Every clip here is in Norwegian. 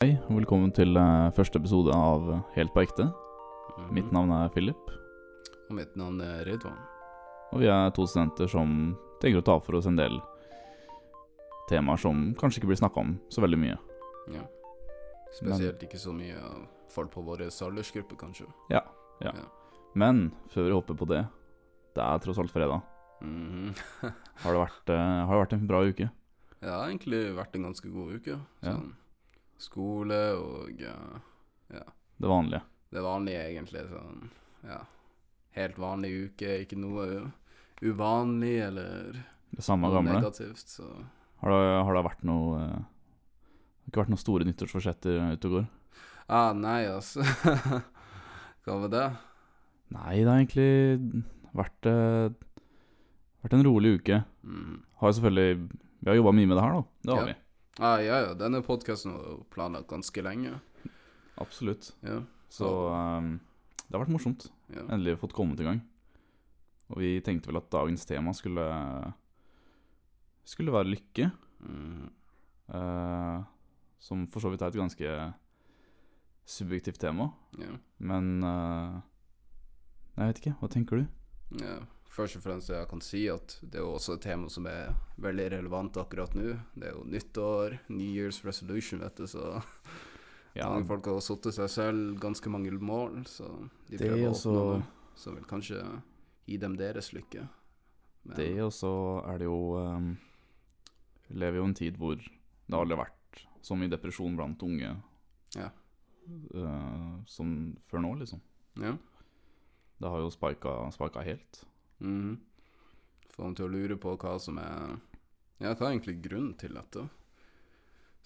Hei, og velkommen til eh, første episode av Helt på ekte. Mhm. Mitt navn er Philip, Og mitt navn er Ridwan. og vi er to studenter som tenker å ta for oss en del temaer som kanskje ikke blir snakka om så veldig mye. Ja. Spesielt ikke så mye av folk på vår aldersgruppe, kanskje. Ja, ja. Men før vi hopper på det, det er tross alt fredag. Mhm. Har det vært, eh, har det vært en bra uke? Ja, Det har egentlig vært en ganske god uke. Ja. Skole og ja, Det vanlige. det vanlige, egentlig. Sånn ja. Helt vanlig uke, ikke noe uvanlig eller Det samme gamle. negativt. Så Har det, har det vært noe eh, Det har ikke vært noen store nyttårsforsetter ute og går? ah, nei, altså. Hva var det? Nei, det har egentlig vært, eh, vært en rolig uke. Mm. Har jo selvfølgelig Vi har jobba mye med det her, da. Det har Ja. vi. Ah, ja, ja. Denne podkasten var jo planlagt ganske lenge. Absolutt. Ja. Så um, det har vært morsomt. ja. Endelig fått kommet i gang. Og vi tenkte vel at dagens tema skulle Skulle være lykke. Mhm. Uh, som for så vidt er et ganske subjektivt tema. ja. Men uh, Jeg vet ikke. Hva tenker du? Ja, først og fremst jeg kan si at det er jo også et tema som er veldig relevant akkurat nå. Det er jo nyttår, New Year's resolution, vet du, så Ja, mange folk har satt seg selv ganske mange mål, så de det prøver å oppnå det. Så vil kanskje gi dem deres lykke. Men, Det og så er det jo um, Vi lever jo en tid hvor det aldri har vært så mye depresjon blant unge Ja. uh, som før nå, liksom. Ja. Det har jo sparka, spika helt. Mhm. Få dem til å lure på hva som er Ja, hva er egentlig grunnen til dette?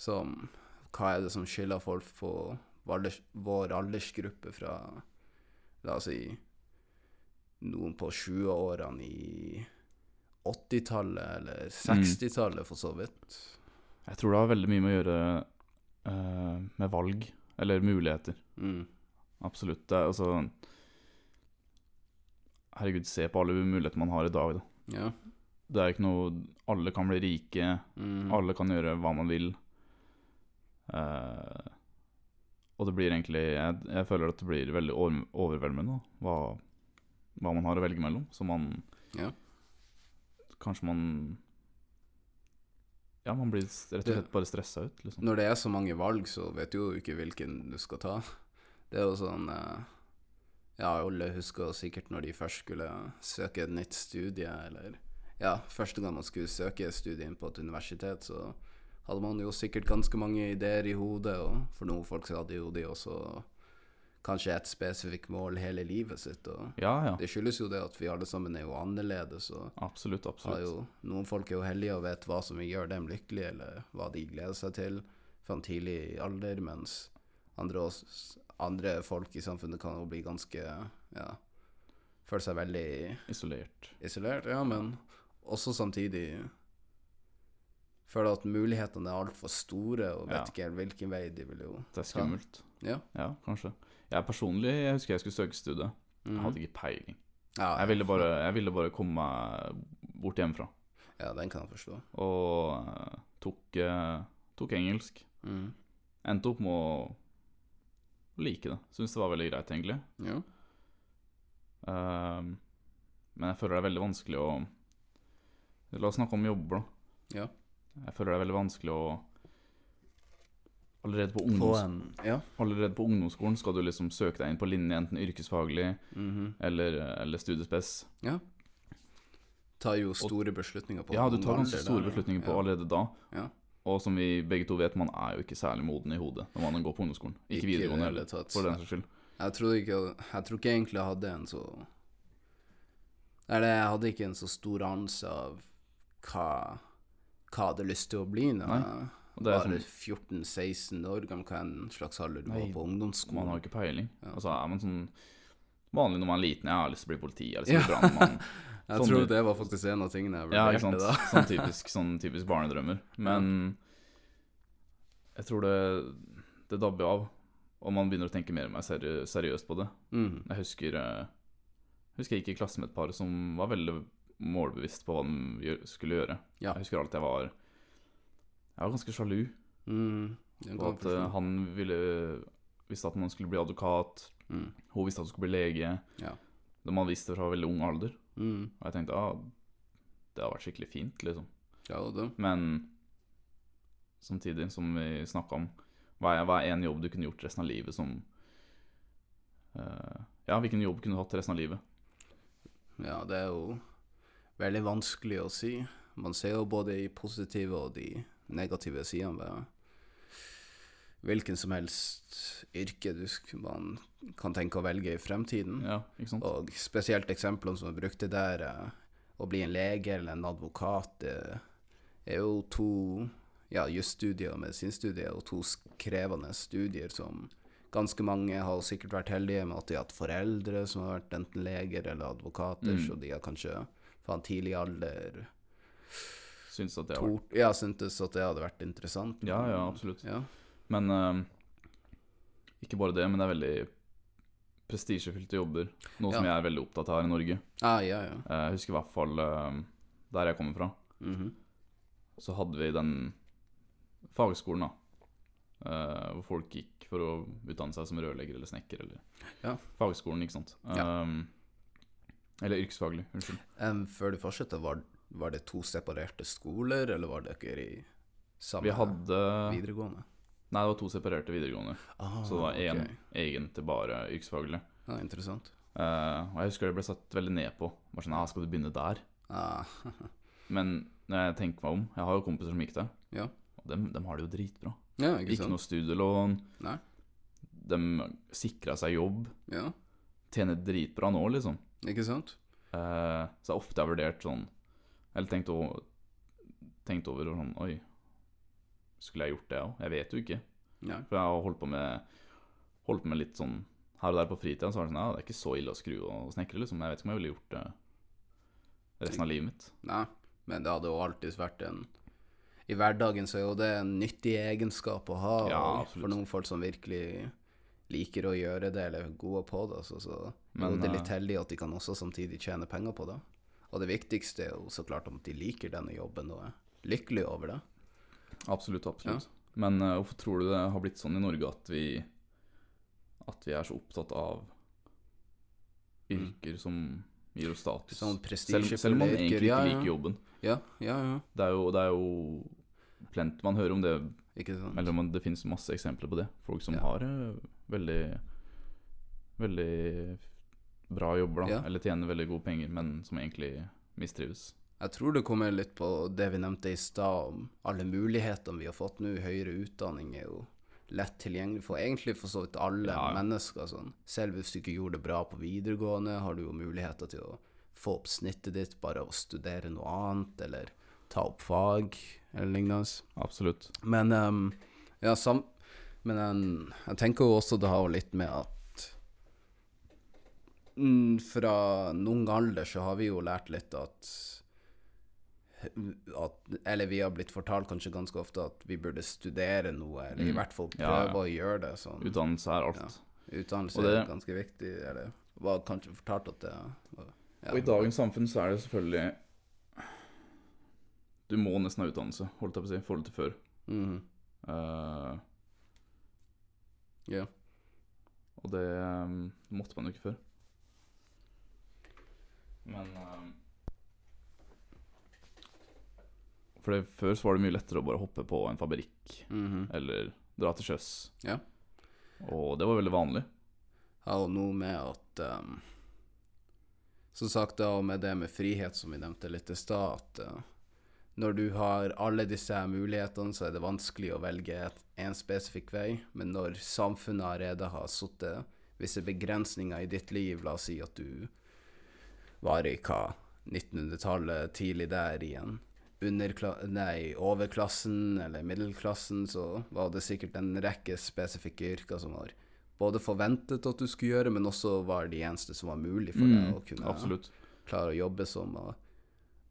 Som Hva er det som skiller folk på vår, vår aldersgruppe fra La oss si noen på 20-årene i 80-tallet, eller 60-tallet for så vidt. Jeg tror det har veldig mye med å gjøre uh, med valg, eller muligheter. Mm. Absolutt. Det er altså Herregud, se på alle muligheter man har i dag, da. Ja. Det er ikke noe Alle kan bli rike, Mm. alle kan gjøre hva man vil. Eh, og det blir egentlig jeg, jeg føler at det blir veldig over, overveldende. Hva, hva man har å velge mellom. Så man Ja. Kanskje man Ja, man blir rett og slett bare stressa ut, liksom. Når det er så mange valg, så vet du jo ikke hvilken du skal ta. Det er jo sånn eh, Ja, alle husker sikkert når de først skulle søke et nytt studie, eller Ja, første gang man skulle søke studie inn på et universitet, så hadde man jo sikkert ganske mange ideer i hodet, og for noen folk så hadde jo de også kanskje et spesifikt mål hele livet sitt, og Ja, ja. det skyldes jo det at vi alle sammen er jo annerledes, og Absolutt, absolutt. jo, noen folk er jo heldige og vet hva som gjør dem lykkelige, eller hva de gleder seg til fra en tidlig alder, mens andre, oss, andre folk i samfunnet kan jo bli ganske ja, føle seg veldig Isolert. isolert, ja, men også samtidig føle at mulighetene er altfor store, og vet Ja. ikke helt hvilken vei de vil jo Det er skummelt. Ja. Ja, kanskje. Jeg personlig jeg husker jeg skulle søke studie. Jeg Mhm. hadde ikke peiling. ja, Jeg ville bare, jeg ville bare komme meg bort hjemmefra. ja, den kan jeg forstå. Og eh, tok, eh, tok engelsk. Mm. Endte opp med å like det. Syns det var veldig greit, egentlig. Ja. Ehm, men jeg føler det er veldig vanskelig å La oss snakke om jobber, da. Ja. Jeg føler det er veldig vanskelig å Allerede på, ungdoms, en Ja. allerede på ungdomsskolen skal du liksom søke deg inn på linje, enten yrkesfaglig Mhm. eller, eller studiespes. ja. Tar jo store beslutninger på Ja, du tar ganske store beslutninger på allerede da. Ja. Og som vi begge to vet, man er jo ikke særlig moden i hodet når man går på ungdomsskolen. Ikke, Ikke videregående heller, for den saks skyld. Jeg tror ikke Jeg tror ikke egentlig jeg hadde en så Eller jeg hadde ikke en så stor anelse av hva hva jeg hadde lyst til å bli når jeg var sånn, 14-16 år gammel, hva en slags alder du var på ungdomsskolen. man har jo ikke peiling. Ja. Altså er man sånn vanlig når man er liten, jeg har lyst til å bli politi, jeg har lyst til å bli brannmann. Jeg sånn tror det var faktisk en av tingene jeg Ja, ikke vurderte sant. da. Sånn typisk, sånn typisk barnedrømmer. Men jeg tror det, det dabber av, og man begynner å tenke mer og mer seri seriøst på det. Mm. Jeg husker eh, husker jeg gikk i klasse med et par som var veldig målbevisst på hva de skulle gjøre. Ja. Jeg husker alltid jeg var Jeg var ganske sjalu. Mm. Og at uh, han ville visste at man skulle bli advokat, Mm. hun visste at hun skulle bli lege. Ja. Man visste fra veldig ung alder. Mm. Og jeg tenkte ah, det har vært skikkelig fint, liksom. Ja, det det. Men samtidig, som vi snakka om, hva er, hva er en jobb du kunne gjort resten av livet som uh, Ja, hvilken jobb kunne du hatt resten av livet? Ja, det er jo veldig vanskelig å si. Man ser jo både de positive og de negative sidene ved hvilken som helst yrke du man kan tenke å velge i fremtiden. Ja? Og spesielt eksemplene som er brukte der, eh, å bli en lege eller en advokat, det er jo to ja, jusstudier og medisinstudier, og to krevende studier som ganske mange har sikkert vært heldige med at de har hatt foreldre som har vært enten leger eller advokater, Mm. så de har kanskje fra en tidlig alder Syns at det tort, ja, syntes at det hadde vært interessant. Ja, ja, absolutt. Ja, Men uh, ikke bare det, men det er veldig prestisjefylte jobber. Noe som jeg er veldig opptatt av her i Norge. ah, ja, ja. Eh, Jeg husker i hvert fall eh, der jeg kommer fra. Mhm. Så hadde vi den fagskolen, da. hvor folk gikk for å utdanne seg som rørlegger eller snekker. Eller Ja. fagskolen, ikke sant. Ja. Um, eller yrkesfaglig, unnskyld. Um, før du fortsetter, var, var det to separerte skoler, eller var dere i samme Vi hadde videregående? Nei, det var to separerte videregående. Ah, Så det var én okay. egen til bare yrkesfaglig. Ja, interessant. Uh, og jeg husker det ble satt veldig ned på. Bare sånn, ah, skal du begynne der? Ah, Men når jeg tenker meg om Jeg har jo kompiser som gikk der, ja. og dem, dem har det jo dritbra. ja, ikke Ikke noe studielån. Nei. De sikra seg jobb. Ja, Tjener dritbra nå, liksom. ikke sant? Uh, så ofte har vurdert sånn Eller tenkt over, tenkt over sånn Oi, skulle jeg gjort det òg? Jeg vet jo ikke. Ja. For jeg har holdt på med Holdt på med litt sånn her og der på fritida. Så var det sånn Ja, det er ikke så ille å skru og snekre, liksom. Jeg vet ikke om jeg ville gjort det resten av livet mitt. Nei, men det hadde jo alltid vært en I hverdagen så er jo det en nyttig egenskap å ha, Ja, for noen folk som virkelig liker å gjøre det, eller er gode på det, så, så Men, det er eh, litt heldig at de kan også samtidig tjene penger på det. Og det viktigste er jo så klart at de liker denne jobben og er lykkelige over det. Absolutt, absolutt. Men uh, hvorfor tror du det har blitt sånn i Norge at vi At vi er så opptatt av yrker som gir oss status? Sånn selv, selv om man egentlig ikke ja, ja. liker jobben. Ja, ja, ja. Det er jo, det er jo plent Man hører om det, Ikke sant? eller man, det finnes masse eksempler på det. Folk som Ja. har uh, veldig Veldig bra jobber, da. Ja. Eller tjener veldig gode penger, men som egentlig mistrives. Jeg tror det kommer litt på det vi nevnte i stad, om alle mulighetene vi har fått nå. Høyere utdanning er jo lett tilgjengelig for egentlig for så vidt alle Ja, ja. mennesker. Sånn. Selv hvis du ikke gjorde det bra på videregående, har du jo muligheter til å få opp snittet ditt bare av å studere noe annet, eller ta opp fag, eller lignende. Absolutt. Men um, ja, sam Men um, jeg tenker jo også det har litt med at Fra noen alder så har vi jo lært litt at at, eller vi har blitt fortalt kanskje ganske ofte at vi burde studere noe, eller i Mm. hvert fall prøve ja. å gjøre det. Sånn. Utdannelse er alt. Ja. Utdannelse det- er ganske viktig, eller var kanskje fortalt at det var ja. Og i dagens samfunn så er det selvfølgelig Du må nesten ha utdannelse, holdt jeg på å si, i forhold til før. Mm. Uh, Ja. og det um, måtte man jo ikke før. Men um, For før så var det mye lettere å bare hoppe på en fabrikk Mhm. eller dra til sjøs. Ja. Og det var veldig vanlig. Ja, og noe med at um, Som sagt, da med det med frihet, som vi nevnte litt i stad, at uh, når du har alle disse mulighetene, så er det vanskelig å velge én en spesifikk vei. Men når samfunnet allerede har satt visse begrensninger i ditt liv, la oss si at du var i hva 1900-tallet, tidlig der i en underkla nei, overklassen eller middelklassen, så var det sikkert en rekke spesifikke yrker som var både forventet at du skulle gjøre, men også var de eneste som var mulig for deg Mm, å kunne absolutt. klare å jobbe som. Og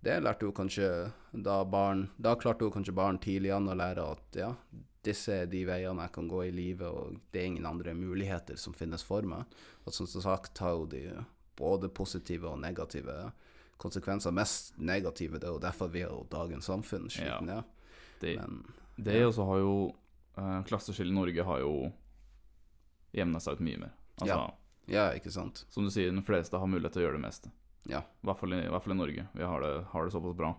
det lærte jo kanskje da barn Da klarte hun kanskje barn tidlig an å lære at ja, disse er de veiene jeg kan gå i livet, og det er ingen andre muligheter som finnes for meg. Og som sagt har jo de både positive og negative konsekvenser. Mest negative, det er jo derfor vi har jo dagens samfunn. slik Ja. Det, Men det ja. også har jo eh, klasseskillet i Norge har jo jevna seg ut mye mer. Altså, Ja. Ja, ikke sant? Som du sier, de fleste har mulighet til å gjøre det meste. Ja. I hvert fall i, hvert fall i Norge. Vi har det, har det såpass bra.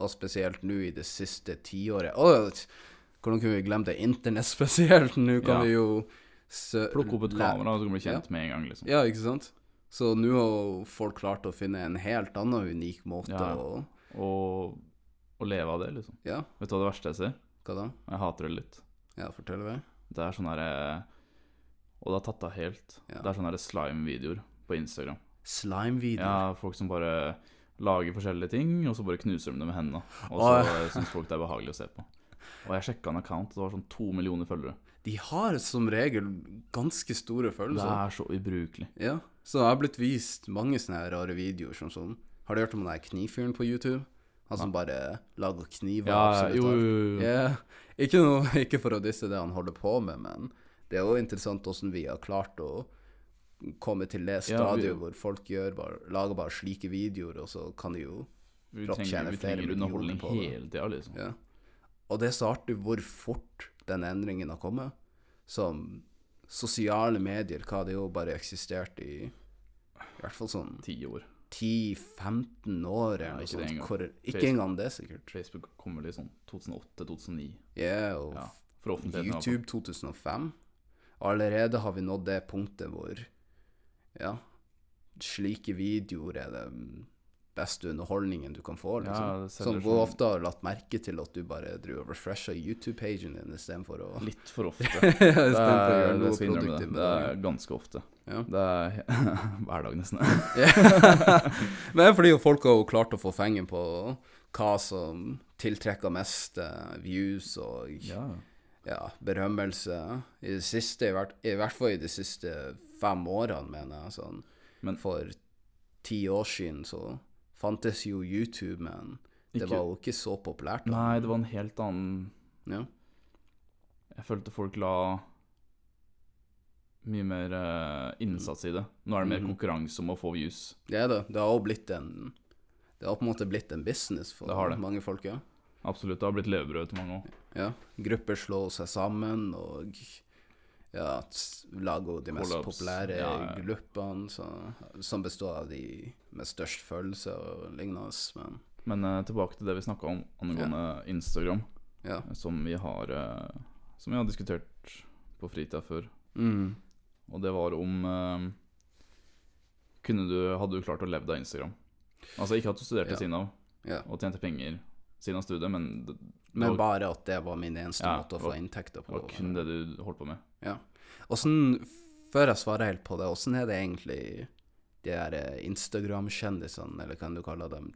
Og spesielt nå i det siste tiåret. Å, hvordan kunne vi glemme det? Internett spesielt. Nå kan Ja. vi jo Plukke opp et kamera, du kan bli kjent med en gang. liksom Ja, ikke sant? Så nå har folk klart å finne en helt annen unik måte Ja. å Og, og leve av det, liksom. Ja, Vet du hva det verste jeg ser? hva da? Jeg hater det litt. Ja, fortell meg. Det er sånn herre Og det har tatt av helt. Ja. Det er sånne slime-videoer på Instagram. Slime-videoer? Ja, folk som bare lager forskjellige ting, og så bare knuser de det med hendene. Og så syns folk det er behagelig å se på. Og jeg sjekka en account, og det var sånn to millioner følgere. De har som regel ganske store Det er så ubrukelig. Ja, så jeg har blitt vist mange sånne her rare videoer som sånn Har du hørt om den der knivfyren på YouTube? Han som bare lager kniver Ja, absolutt jo, jo, jo. Yeah. ikke, noe, ikke for å disse det han holder på med, men det er jo interessant hvordan vi har klart å komme til det Ja, stadiet vi- hvor folk gjør bare, lager bare slike videoer, og så kan de jo Vi trenger, vi trenger underholdning på det. hele tida, liksom. Ja. Og det er så artig hvor fort den endringen har kommet. Som sosiale medier, hva det jo bare eksisterte i i hvert fall sånn Ti år. 10-15 år eller noe ikke sånt. engang. Hvor, ikke Facebook. engang det, sikkert. Facebook kommer litt sånn 2008-2009. Ja, og Ja. YouTube 2005. Allerede har vi nådd det punktet hvor Ja, slike videoer er det beste underholdningen du kan få. Ja, Liksom. sånn, som- hvor ofte har latt merke til at du bare driver og refresher YouTube-pagen din istedenfor å Litt for ofte. Det er, gjøre det det. Det er ganske ofte. Ja. Det er hver dag, nesten. Men det er fordi folk har jo klart å få fengen på hva som tiltrekker mest eh, views og Ja. ja, berømmelse. I det siste, i hvert, i hvert fall i de siste fem årene, mener jeg. Sånn. Men- For ti år siden så fantes jo YouTube, men det Ikke- var jo ikke så populært. da. Nei, det var en helt annen Ja. Jeg følte folk la mye mer eh, innsats i det. Nå er det mer mm. konkurranse om å få views. Det er det. Det har jo blitt en Det har på en måte blitt en business for Det har det. mange folk, ja. Absolutt. Det har blitt levebrød til mange òg. ja. Grupper slår seg sammen og ja, lager jo de mest Collabs. populære Ja, ja. gruppene så, som består av de med størst følelse og lignende. Men Men uh, tilbake til det vi snakka om angående Instagram, ja. som vi har uh, Som vi har diskutert på fritida før. Mm. Og det var om uh, kunne du, Hadde du klart å leve av Instagram? Altså ikke at du studerte Ja. siden av og tjente penger siden av studiet, men Men bare at det var min eneste Ja, måte å få inntekter på. Og kun det du holdt på med. Ja. Åssen Før jeg svarer helt på det, åssen er det egentlig de der eh, Instagram-kjendisene, eller kan du kalle dem,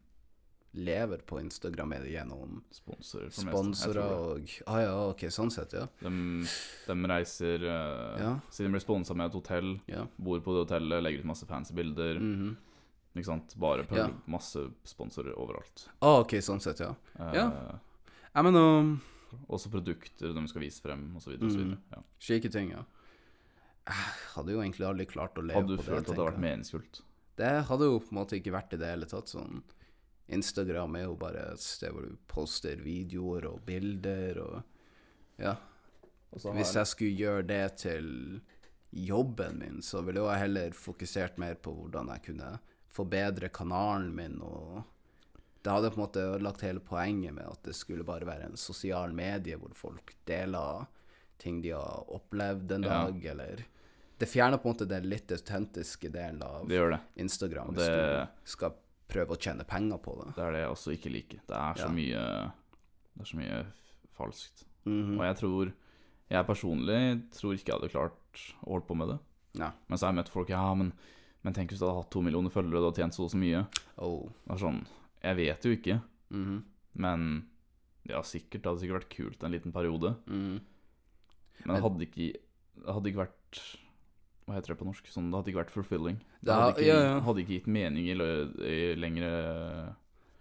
lever på Instagram? Er det gjennom Sponsorer. sponsorer og Ah ja, ok, sånn sett, ja. De, de reiser uh, Ja. Siden de blir sponsa med et hotell, Ja. bor på det hotellet, legger ut masse fancy bilder. Mhm. Ikke sant? Bare på Ja. masse sponsorer overalt. Ah, ok, sånn sett, ja. Uh, Ja. Jeg mener Også produkter de skal vise frem, osv. Mhm. Ja. Slike ting, ja. Jeg hadde jo egentlig aldri klart å leve på det. Hadde du følt at det hadde vært meningsfullt? Det hadde jo på en måte ikke vært i det hele tatt. Sånn Instagram er jo bare et sted hvor du poster videoer og bilder og Ja. Hvis jeg skulle gjøre det til jobben min, så ville jeg heller fokusert mer på hvordan jeg kunne forbedre kanalen min, og det hadde på en måte ødelagt hele poenget med at det skulle bare være en sosial medie hvor folk deler ting de har opplevd en Ja. dag, eller Det fjerner på en måte den litt autentiske delen av Det det. Instagram hvis det- du skal prøve å tjene penger på det. Det er det jeg også ikke liker. Det er så Ja. mye Det er så mye falskt. falskt. -hmm. Og jeg tror Jeg personlig tror ikke jeg hadde klart å holde på med det. Ja. Men så har jeg møtt folk Ja, men, men tenk hvis du hadde hatt to millioner følgere og tjent så og så mye. Oh. Det er sånn Jeg vet jo ikke, Mhm. men ja, sikkert. Det hadde sikkert vært kult en liten periode. Mm. Men det hadde ikke Det hadde ikke vært Hva heter det på norsk? Sånn, det hadde ikke vært fulfilling. Det hadde ikke, ja, ja. hadde ikke gitt mening i, i lengre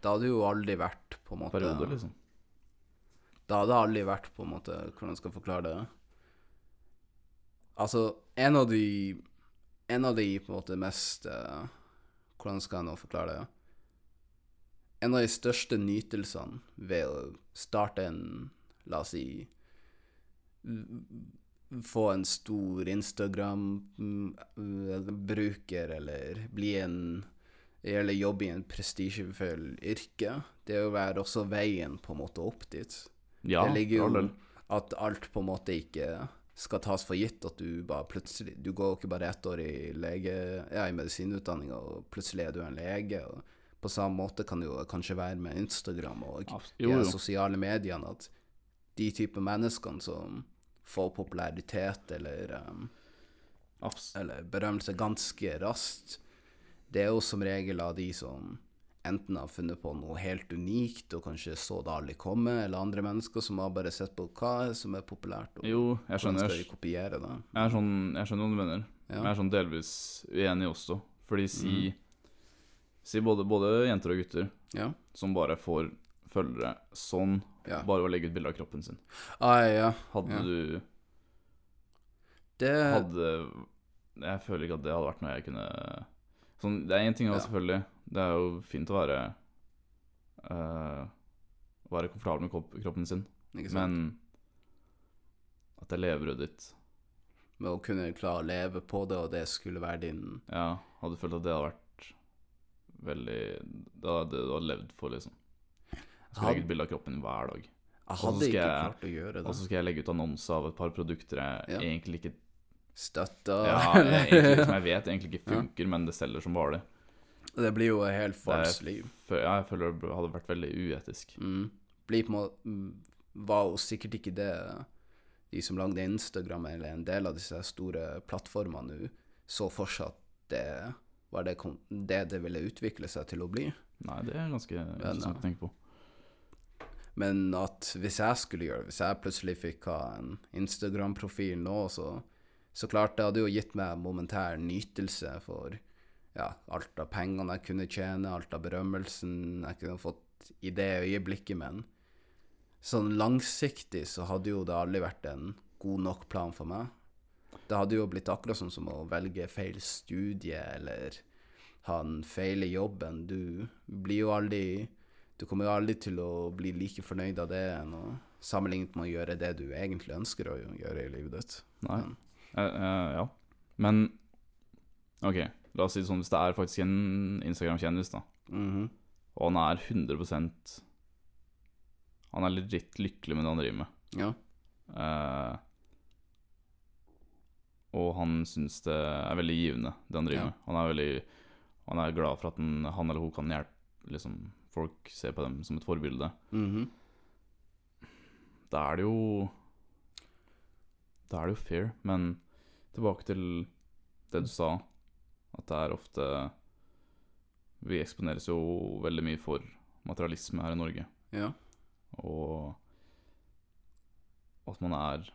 Det hadde jo aldri vært på en måte Periode, liksom. Det hadde aldri vært på en måte Hvordan skal jeg forklare det? Altså, en av de En av de på en måte mest eh, Hvordan skal jeg nå forklare det? En av de største nytelsene ved å starte en La oss si få en stor Instagram-bruker, eller bli en Eller jobbe i en prestisjefull yrke. Det er jo være også veien på en måte opp dit. Ja, det ligger jo at alt på en måte ikke skal tas for gitt, at du bare plutselig Du går ikke bare ett år i lege, ja, i medisinutdanninga, og plutselig er du en lege. og På samme måte kan det jo kanskje være med Instagram og de sosiale mediene, at de type menneskene som får popularitet eller, um, eller berømmelse ganske raskt, det er jo som regel av de som enten har funnet på noe helt unikt og kanskje så det aldri komme, eller andre mennesker som har bare sett på hva som er populært, og Jo, jeg hvordan skal de kopiere det. Jeg er sånn, jeg skjønner hva du mener. Ja. Men jeg er sånn delvis uenig også. Fordi si, Mhm. Si både, både jenter og gutter Ja. som bare får følgere sånn, Ja. bare å legge ut bilde av kroppen sin. Ah, ja. Hadde du Det hadde Jeg føler ikke at det hadde vært noe jeg kunne sånn, Det er én ting, Ja. selvfølgelig. Det er jo fint å være uh, være komfortabel med kroppen sin, Ikke sant? men at det er levebrødet ditt Med å kunne klare å leve på det, og det skulle være din Ja, hadde følt at det hadde vært veldig Det hadde du hadde levd for, liksom. Jeg skal legge ut bilde av kroppen hver dag. Jeg hadde ikke klart å gjøre det. Og så skal jeg legge ut annonse av et par produkter jeg Ja. egentlig ikke Støtta Ja, jeg, egentlig, som jeg vet egentlig ikke Ja. funker, men det selger som bare det. Det blir jo et helt Det falskt liv. Ja, jeg føler det hadde vært veldig uetisk. Mm. Blir på en måte mm, Var jo sikkert ikke det de som lagde Instagram, eller en del av disse store plattformene nå, så fortsatt det var det, kom, det det ville utvikle seg til å bli. Nei, det er ganske interessant å tenke på. Men at hvis jeg skulle gjøre hvis jeg plutselig fikk ha en Instagram-profil nå, så, så klart det hadde jo gitt meg momentær nytelse for ja, alt av pengene jeg kunne tjene, alt av berømmelsen jeg kunne fått i det øyeblikket, men sånn langsiktig så hadde jo det aldri vært en god nok plan for meg. Det hadde jo blitt akkurat sånn som å velge feil studie eller ha den feil i jobben. Du blir jo aldri Du kommer jo aldri til å bli like fornøyd av det enn å sammenlignet med å gjøre det du egentlig ønsker å gjøre i livet ditt. Nei. Men, uh, uh, ja. Men OK, la oss si det sånn, hvis det er faktisk en Instagram-kjendis, da, mhm. og han er 100% Han er litt lykkelig med det han driver med. Ja. Eh, og han syns det er veldig givende, det han driver Ja. med. Han er veldig Han er glad for at han, han eller hun kan hjelpe liksom, folk ser på dem som et forbilde. mhm. Da er det jo Da er det jo fair, men tilbake til det du sa, at det er ofte Vi eksponeres jo veldig mye for materialisme her i Norge, Ja. og at man er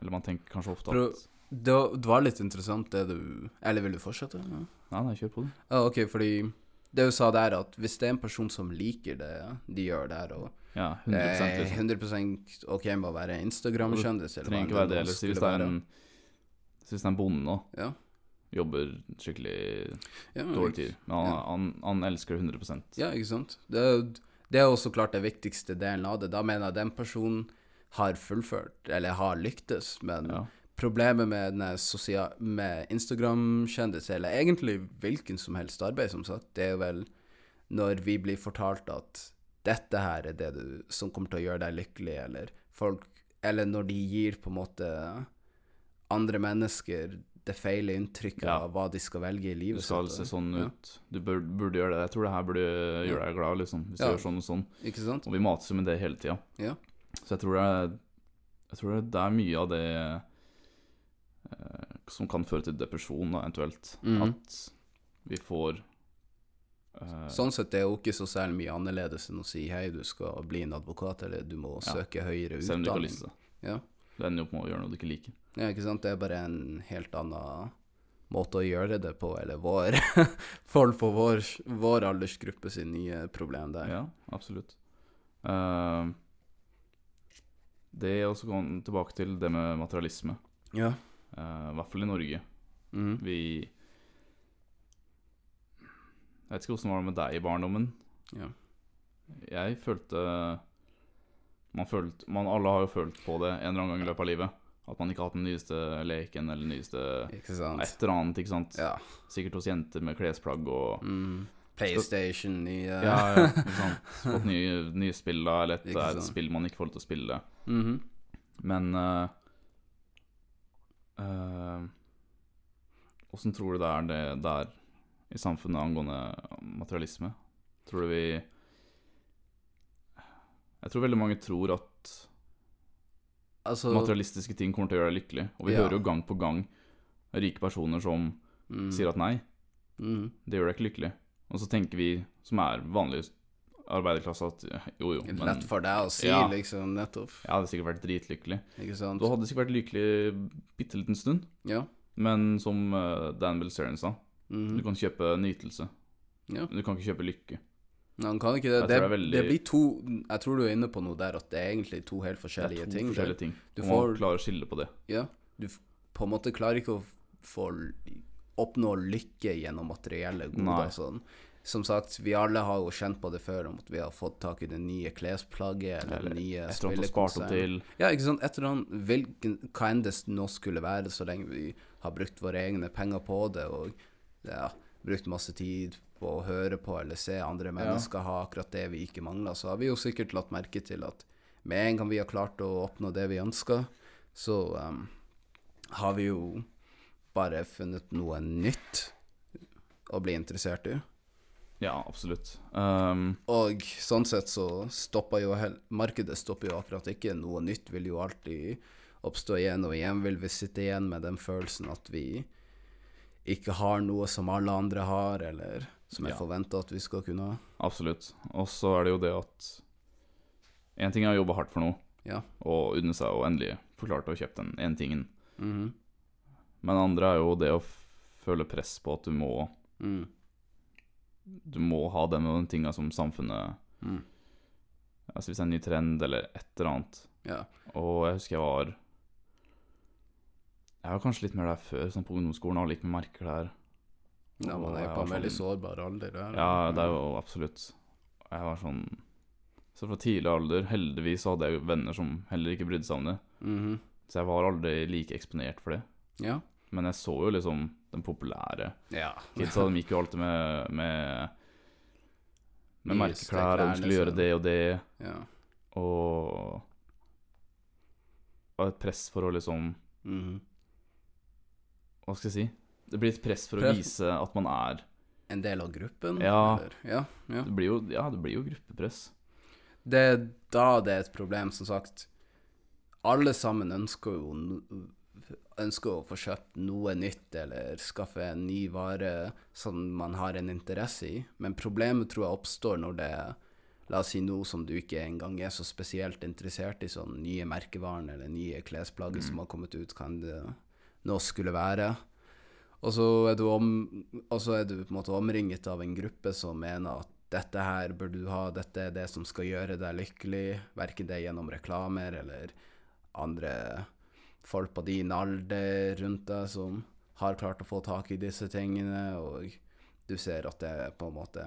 Eller man tenker kanskje ofte at Det, var- det var litt interessant det du Eller vil du fortsette? Ja. Nei, nei, kjør på det. Ja, ok, fordi det du sa der, at hvis det er en person som liker det de gjør der, og Ja, det 100 er liksom. 100% ok med å være Instagram-kjendis, eller trenger ikke være det skulle Hvis det er en Hvis det er en bonde nå, Ja. jobber skikkelig Ja, dårlig tid, men han, Ja. han, han elsker det 100% Ja, ikke sant? Det det er jo så klart det viktigste delen av det. Da mener jeg den personen har fullført, eller har lyktes, men Ja. problemet med, med Instagram-kjendiser, eller egentlig hvilken som helst arbeid, som sagt, det er vel når vi blir fortalt at dette her er det du, som kommer til å gjøre deg lykkelig, eller folk Eller når de gir på en måte andre mennesker det feile inntrykket Ja. av hva de skal velge i Det Du skal se sånn ja. ut. Du bør, burde gjøre det. Jeg tror det her burde gjøre deg glad, liksom. Hvis Ja. du gjør sånn og sånn. Og vi mates jo med det hele tida. Så jeg tror det er tror det er mye av det eh, som kan føre til depresjon, da, eventuelt. Mm. At vi får eh, Sånn sett er det jo ikke så særlig mye annerledes enn å si hei, du skal bli en advokat, eller du må Ja. søke høyere utdanning. Selv om du ikke har lyst til det. Ja. Du ender jo med å gjøre noe du ikke liker. ja, ikke sant. Det er bare en helt annen måte å gjøre det på, eller vår Folk på vår, vår aldersgruppe sin nye problem der. Ja, absolutt. Eh, det er også tilbake til det med materialisme. Ja. Uh, I hvert fall i Norge. Mm. Vi Jeg vet ikke åssen det var med deg i barndommen. ja. Jeg følte man følte man, Alle har jo følt på det en eller annen gang i løpet av livet. At man ikke har hatt den nyeste leken eller nyeste Ikke sant? Et eller annet, ikke sant. Ja. Sikkert hos jenter med klesplagg og Mm. PlayStation, nye Ja, ja, ikke sant. Fått nye, nye spill, da, eller et, Ikke et sant. spill man ikke får lov til å spille. Mhm. Men eh, eh, Åssen tror du det er det der i samfunnet angående materialisme? Tror du vi Jeg tror veldig mange tror at Altså materialistiske ting kommer til å gjøre deg lykkelig. Og vi Ja. hører jo gang på gang rike personer som mm. sier at nei, Mhm. det gjør deg ikke lykkelig. Og så tenker vi som er vanlig arbeiderklasse at jo, jo, men Lett for deg å si, Ja. liksom, nettopp. jeg hadde sikkert vært dritlykkelig. Ikke sant? Du hadde sikkert vært lykkelig bitte liten stund, Ja. men som eh, Dan Bilzerian sa, Mhm. du kan kjøpe nytelse. ja. Men du kan ikke kjøpe lykke. Nei, han kan ikke det. Det, veldig- det blir to Jeg tror du er inne på noe der, at det er egentlig to helt Det er forskjellige to ting. forskjellige ting. Du og man klarer å skille på det. Ja. Du på en måte klarer ikke å få oppnå lykke gjennom materielle goder. Sånn. Som sagt, vi alle har jo kjent på det før, om at vi har fått tak i det nye klesplagget eller, Eller nye til. Ja, ikke sant. Et eller annet, hvilken, hva enn det nå skulle være, så lenge vi har brukt våre egne penger på det, og ja, brukt masse tid på å høre på eller se andre mennesker ha akkurat det vi ikke mangler, så har vi jo sikkert lagt merke til at med en gang vi har klart å oppnå det vi ønsker, så um, har vi jo bare funnet noe nytt å bli interessert i. Ja, absolutt. Um, Og sånn sett så stopper jo markedet stopper jo akkurat ikke. Noe nytt vil jo alltid oppstå igjen, og igjen vil vi sitte igjen med den følelsen at vi ikke har noe som alle andre har, eller som er Ja. forventer at vi skal kunne ha. absolutt. Og så er det jo det at En ting er å jobbe hardt for noe, Ja. og unne seg å endelig få klart å kjøpe den ene tingen. Mhm. Men det andre er jo det å føle press på at du må mm. Du må ha den og den tinga som samfunnet Mm. Altså hvis det er en ny trend eller et eller annet. Ja. Og jeg husker jeg var Jeg var kanskje litt mer der før, sånn på ungdomsskolen, alle gikk med merkeklær. ja, man er jo på en veldig sånn- sårbar alder. Der, Ja, det er jo absolutt Jeg var sånn Så fra tidlig alder, heldigvis, hadde jeg venner som heller ikke brydde seg om det. Mhm. Så jeg var aldri like eksponert for det. Ja. Men jeg så jo liksom den populære ja. kidsa. De gikk jo alltid med Med, med merkeklær, og de skulle gjøre det og det. ja. Og Og et press for å liksom Mhm. Hva skal jeg si? Det blir et press for å vise at man er En del av gruppen? Ja. Ja. ja. Det blir jo, ja, det blir jo gruppepress. Det er da det er et problem, som sagt. Alle sammen ønsker jo ønsker å få kjøpt noe nytt eller skaffe en ny vare som man har en interesse i, men problemet tror jeg oppstår når det er La oss si noe som du ikke engang er så spesielt interessert i, sånn nye merkevaren eller nye klesplagg som har kommet ut, kan det nå skulle være. Og så er du, om, og så er du på en måte omringet av en gruppe som mener at dette her bør du ha, dette er det som skal gjøre deg lykkelig, verken det gjennom reklamer eller andre folk på din alder rundt deg som har klart å få tak i disse tingene, og du ser at det er på en måte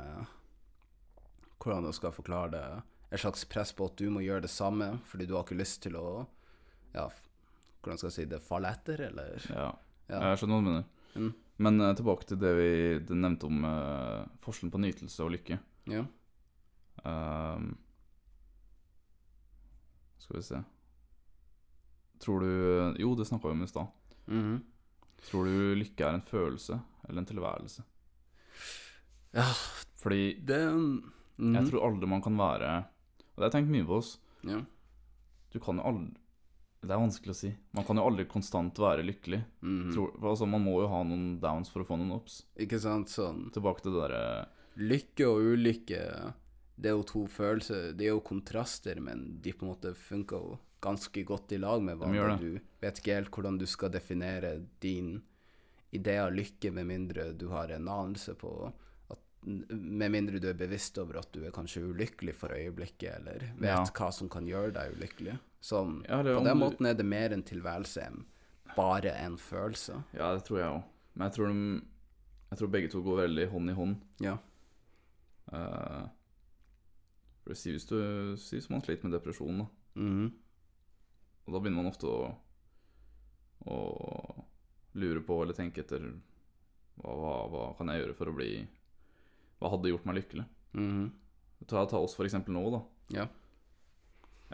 Hvordan du skal forklare det Et slags press på at du må gjøre det samme, fordi du har ikke lyst til å Ja, hvordan skal jeg si det Falle etter, eller? Ja, Ja. jeg skjønner hva du mener. Mm. Men uh, tilbake til det vi det nevnte om uh, forskjellen på nytelse og lykke. ja. Um, skal vi se Tror du Jo, det snakka vi om i stad. Mhm. Tror du lykke er en følelse eller en tilværelse? Ja, Fordi det mhm. jeg tror aldri man kan være Og det har jeg tenkt mye på oss. Ja. Du kan jo aldri Det er vanskelig å si. Man kan jo aldri konstant være lykkelig. Mhm. Tror, altså, man må jo ha noen downs for å få noen ups. Ikke sant, sånn Tilbake til det derre Lykke og ulykke, det er jo to følelser. Det er jo kontraster, men de på en måte funker jo ganske godt i lag med hverandre. det. Du vet ikke helt hvordan du skal definere din idé av lykke, med mindre du har en anelse på at Med mindre du er bevisst over at du er kanskje ulykkelig for øyeblikket, eller vet Ja. hva som kan gjøre deg ulykkelig. Så Ja, på den måten er det mer en tilværelse enn bare en følelse. Ja, det tror jeg òg. Men jeg tror, de, jeg tror begge to går veldig hånd i hånd. Ja. Uh, for å si hvis du si som man sliter med depresjon, da. Mhm. Og da begynner man ofte å, å lure på eller tenke etter hva, hva, hva kan jeg gjøre for å bli Hva hadde gjort meg lykkelig? Mhm. Ta, ta oss for eksempel nå, da. Ja.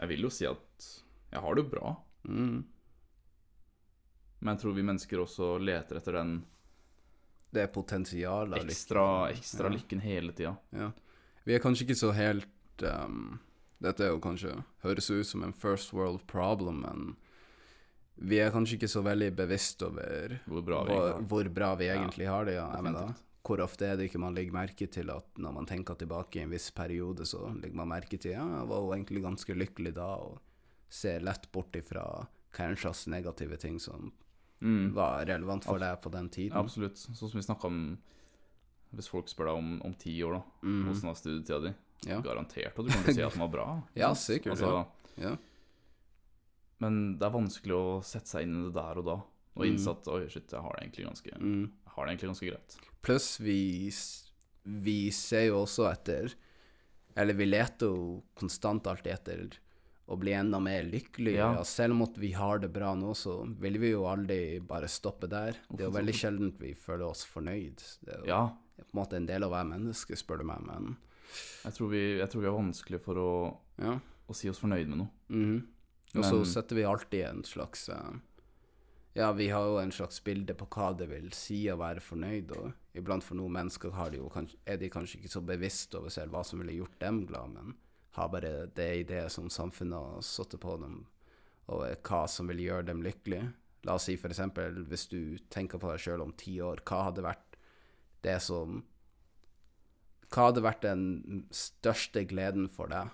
Jeg vil jo si at jeg har det jo bra, Mm. men jeg tror vi mennesker også leter etter den Det er potensialet. ekstra, ekstra Ja. lykken hele tida. Ja. Vi er kanskje ikke så helt ehm, Dette er jo kanskje høres ut som en first world problem, men vi er kanskje ikke så veldig bevisst over Hvor bra vi hvor, egentlig hvor bra vi Ja, har det. Ja. Mener, hvor ofte er det ikke man legger merke til at når man tenker tilbake i en viss periode, så legger man merke til ja, jeg var jo egentlig ganske lykkelig da, og ser lett bort ifra kanskje negative ting som Mm. var relevant for deg på den tiden. Absolutt. Sånn som vi snakka om Hvis folk spør deg om, om ti år, da, mm. hvordan var studietida di? Ja. Garantert at du kommer til å si at den var bra. Ja, sikkert, Altså, Ja. Men det er vanskelig å sette seg inn i det der og da, og Mm. oi, shit, jeg har det egentlig ganske, Mm. jeg har det egentlig ganske greit. Pluss vi, vi ser jo også etter Eller vi leter jo konstant alltid etter å bli enda mer lykkelig Ja. Selv om vi har det bra nå, så vil vi jo aldri bare stoppe der. Det er jo veldig sjelden vi føler oss fornøyd. Det er jo Ja, på en måte en del av å være menneske, spør du meg, men jeg tror vi, jeg tror vi er vanskelig for å, ja. å si oss fornøyd med noe. Mhm. Og så setter vi alltid en slags eh, Ja, vi har jo en slags bilde på hva det vil si å være fornøyd, og iblant for noen mennesker har de jo kanskje, er de kanskje ikke så bevisst over selv hva som ville gjort dem glad, men har bare det i det som samfunnet har satt på dem, og hva som vil gjøre dem lykkelige. La oss si eksempel, hvis du tenker på deg sjøl om ti år, hva hadde vært det som Hva hadde vært den største gleden for deg?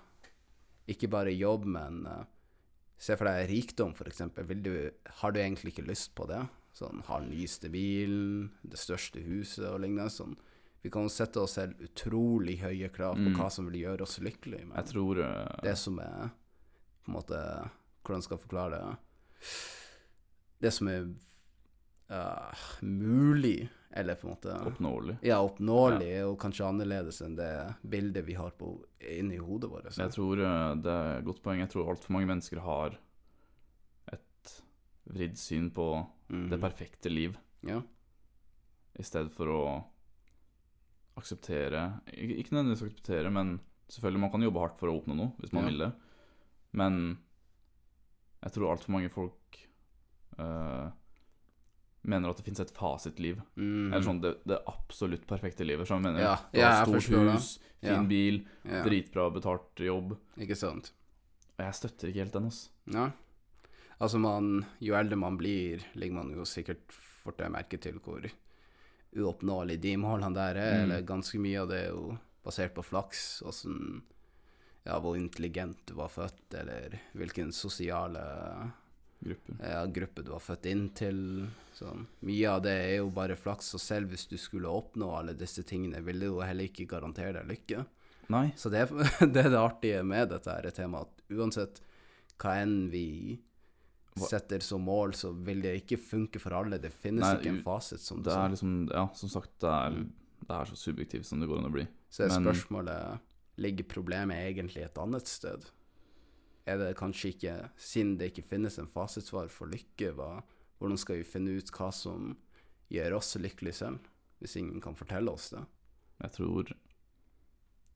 Ikke bare jobb, men uh, se for deg rikdom, eksempel. Har du egentlig ikke lyst på det? Sånn, ha den nyeste bilen, det største huset og lignende. Sånn. Vi kan jo sette oss selv utrolig høye krav på Mm. hva som vil gjøre oss lykkelige. Men Jeg tror uh... det som er på en måte Hvordan skal jeg forklare det? Det som er uh, mulig, eller på en måte oppnåelig. ja, oppnåelig, ja. og kanskje annerledes enn det bildet vi har på, inni hodet vårt. Jeg tror eh, det er et godt poeng. Jeg tror altfor mange mennesker har et vridd syn på Mhm. det perfekte liv, Ja. i stedet for å akseptere Ikke nødvendigvis akseptere, men selvfølgelig man kan jobbe hardt for å oppnå noe, hvis man Ja. vil det. Men jeg tror altfor mange folk eh, mener at det finnes et fasitliv. Mm. Eller sånn det, det absolutt perfekte livet. Som mener, Ja, du har stort hus, fin Ja. bil, ja. dritbra betalt jobb. Ikke sant? Og jeg støtter ikke helt den, altså. Ja. Altså, man, jo eldre man blir, legger man jo sikkert fortere merke til hvor uoppnåelig de målene der er, Mm. eller ganske mye av det er jo basert på flaks, åssen Ja, hvor intelligent du var født, eller hvilken sosiale Grupper. ja, gruppe du var født inn til. Sånn. Mye av det er jo bare flaks, og selv hvis du skulle oppnå alle disse tingene, ville jo heller ikke garantere deg lykke. Nei. Så det, det er det artige med dette her temaet, at uansett hva enn vi setter som mål, så vil det ikke funke for alle. Det finnes Nei, ikke en fasit som Det er liksom Ja, som sagt, det er, Mm. det er så subjektivt som det går an å bli. Så er spørsmålet ligger problemet egentlig et annet sted. Er det kanskje ikke, siden det ikke finnes en fasitsvar for lykke, hva, hvordan skal vi finne ut hva som gjør oss lykkelige selv, hvis ingen kan fortelle oss det? Jeg tror I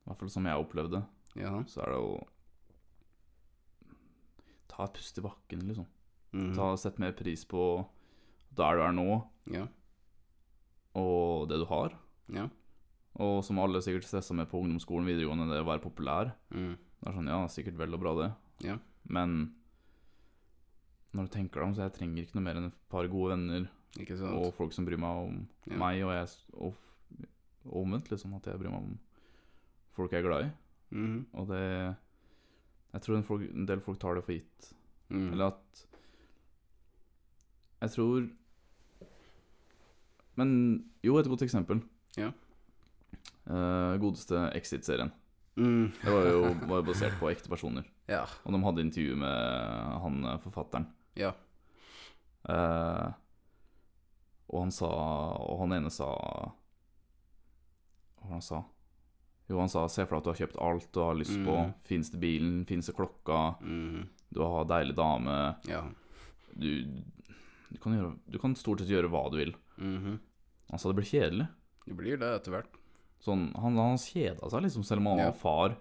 hvert fall som jeg opplevde Ja. så er det å ta et pust i bakken, liksom. Mm. Ta Sett mer pris på der du er nå, ja. og det du har. Ja. Og som alle sikkert stressa med på ungdomsskolen, videregående, det å være populær. Mm. Det er sånn, ja, sikkert vel og bra, det. Ja. Men når du tenker deg om, så jeg trenger ikke noe mer enn et par gode venner og folk som bryr meg om Ja. meg, og jeg og, og omvendt, liksom, at jeg bryr meg om folk jeg er glad i. Mhm. Og det Jeg tror en, folk, en del folk tar det for gitt. Mm. Eller at Jeg tror Men jo, et godt eksempel. Ja. Uh, godeste Exit-serien. Mm. Det var jo, var basert på ekte personer. Ja. Og de hadde intervju med han eh, forfatteren. Ja. Eh, og han sa Og han ene sa Hva var det han sa? Jo, han sa se for deg at du har kjøpt alt du har lyst på. Mm. Fineste bilen, fineste klokka, Mm. du har deilig dame. Ja. Du, du, kan gjøre, du kan stort sett gjøre hva du vil. Mhm. Han sa det blir kjedelig. Det blir det etter hvert. Sånn, han, han kjeda seg liksom, selv om han Ja. var far.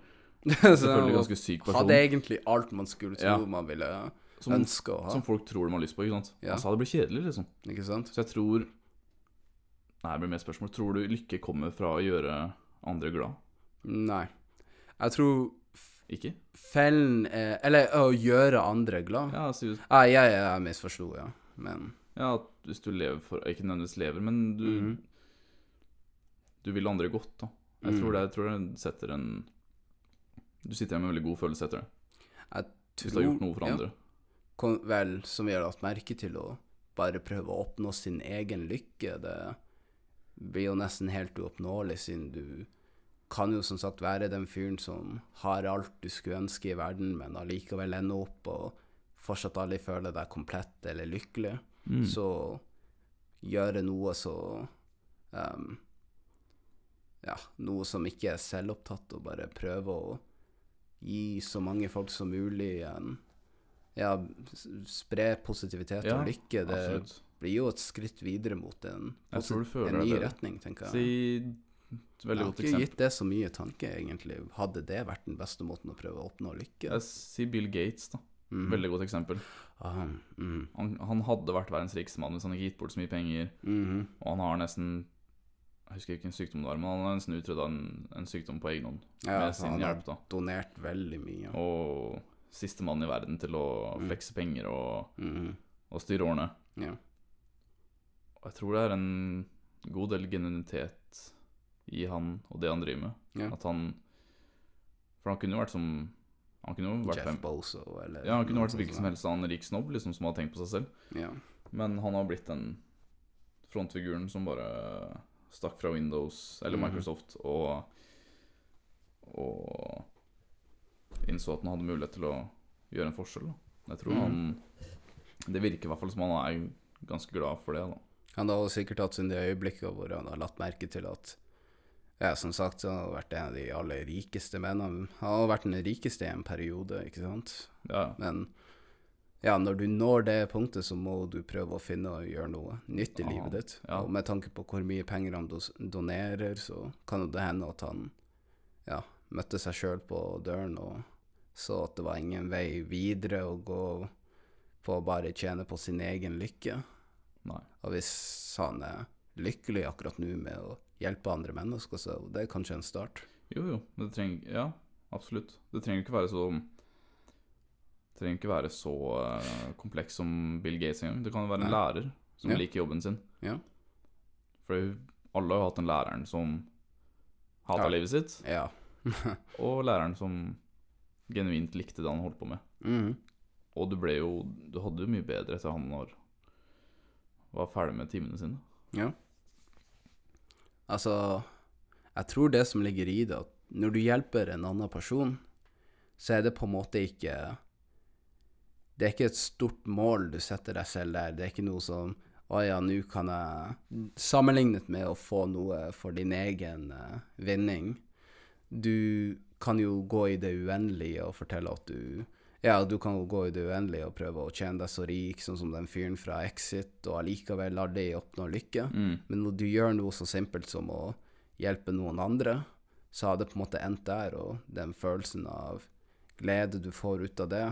Selvfølgelig ganske syk person. Hadde egentlig alt man skulle tro Ja. man ville Som, ønske å ha. som folk tror de har lyst på. ikke sant? Ja. Han sa det blir kjedelig, liksom. Ikke sant? Så jeg tror Nei, det blir mer spørsmål. Tror du lykke kommer fra å gjøre andre glad? Nei. Jeg tror Ikke? fellen er Eller å gjøre andre glad. Ja, altså, Ah, jeg, jeg misforsto, ja. Men ja, at hvis du lever for Ikke nødvendigvis lever, men du Mhm. Du vil andre godt, da. Jeg Mm. tror det, jeg tror det setter en Du sitter igjen med en veldig god følelse etter det. Hvis du har gjort noe for ja. andre. Kom, vel, som vi har lagt merke til, å bare prøve å oppnå sin egen lykke, det blir jo nesten helt uoppnåelig, siden du kan jo som sagt være den fyren som har alt du skulle ønske i verden, men allikevel ende opp og fortsatt aldri føle deg komplett eller lykkelig. Mm. Så gjøre noe så ehm, Ja, noe som ikke er selvopptatt, og bare prøve å gi så mange folk som mulig en Ja, spre positivitet Ja, og lykke. Det Absolutt. blir jo et skritt videre mot en, en ny det retning, tenker jeg. Si jeg har ikke gitt det så mye tanke, egentlig. Hadde det vært den beste måten å prøve å oppnå lykke? Jeg sier Bill Gates, da. Mm. Veldig godt eksempel. Ah, mm. Han, han hadde vært verdens rikeste mann hvis han ikke gitt bort så mye penger. mhm. Og han har nesten Jeg husker ikke hvilken sykdom det var, men han har nesten utrydda en, en sykdom på egen hånd Ja, med sin han hjelp. da donert veldig mye. Og siste mann i verden til å Mm. flekse penger og, mm. og styre årene. Ja. Og jeg tror det er en god del genuinitet i han og det han driver med. Ja. At han For han kunne jo vært som Han kunne jo vært Jeff fem, Bozo, eller Ja, han kunne vært hvilken som helst annen rik snobb liksom, som hadde tenkt på seg selv. Ja. Men han har blitt den frontfiguren som bare stakk fra Windows eller Microsoft Microsoft og Og innså at han hadde mulighet til å gjøre en forskjell. Da. Jeg tror mm. han Det virker i hvert fall som han er ganske glad for det. da Han hadde sikkert hatt sine øyeblikket hvor han har lagt merke til at Ja, som sagt, han hadde vært en av de aller rikeste mennene. Han hadde vært den rikeste i en periode, ikke sant? Ja, Men ja, når du når det punktet, så må du prøve å finne og gjøre noe nytt i Ja, livet ditt. ja. Og med tanke på hvor mye penger han donerer, så kan det hende at han ja, møtte seg sjøl på døren og så at det var ingen vei videre å gå på å bare tjene på sin egen lykke. nei. Og hvis han er lykkelig akkurat nå med å hjelpe andre mennesker, så det er kanskje en start. Jo, jo. Det trenger Ja, absolutt. Det trenger ikke være så Det trenger ikke være så eh, kompleks som Bill Gates engang. Det kan være en Nei. lærer som Ja. liker jobben sin. Ja. For alle har jo hatt en læreren som hata Ja. livet sitt, Ja. og læreren som genuint likte det han holdt på med. Mm. Og du ble jo Du hadde jo mye bedre etter han var, var ferdig med timene sine. Ja. Altså, jeg tror det som ligger i det, at når du hjelper en annen person, så er det på en måte ikke Det er ikke et stort mål du setter deg selv der. Det er ikke noe som Å ja, nå kan jeg Sammenlignet med å få noe for din egen uh, vinning. Du kan jo gå i det uendelige og fortelle at du ja, du kan jo gå i det uendelige og prøve å tjene deg så rik, sånn som den fyren fra Exit, og allikevel aldri oppnå lykke. Mm. Men når du gjør noe så simpelt som å hjelpe noen andre, så har det på en måte endt der, og den følelsen av glede du får ut av det,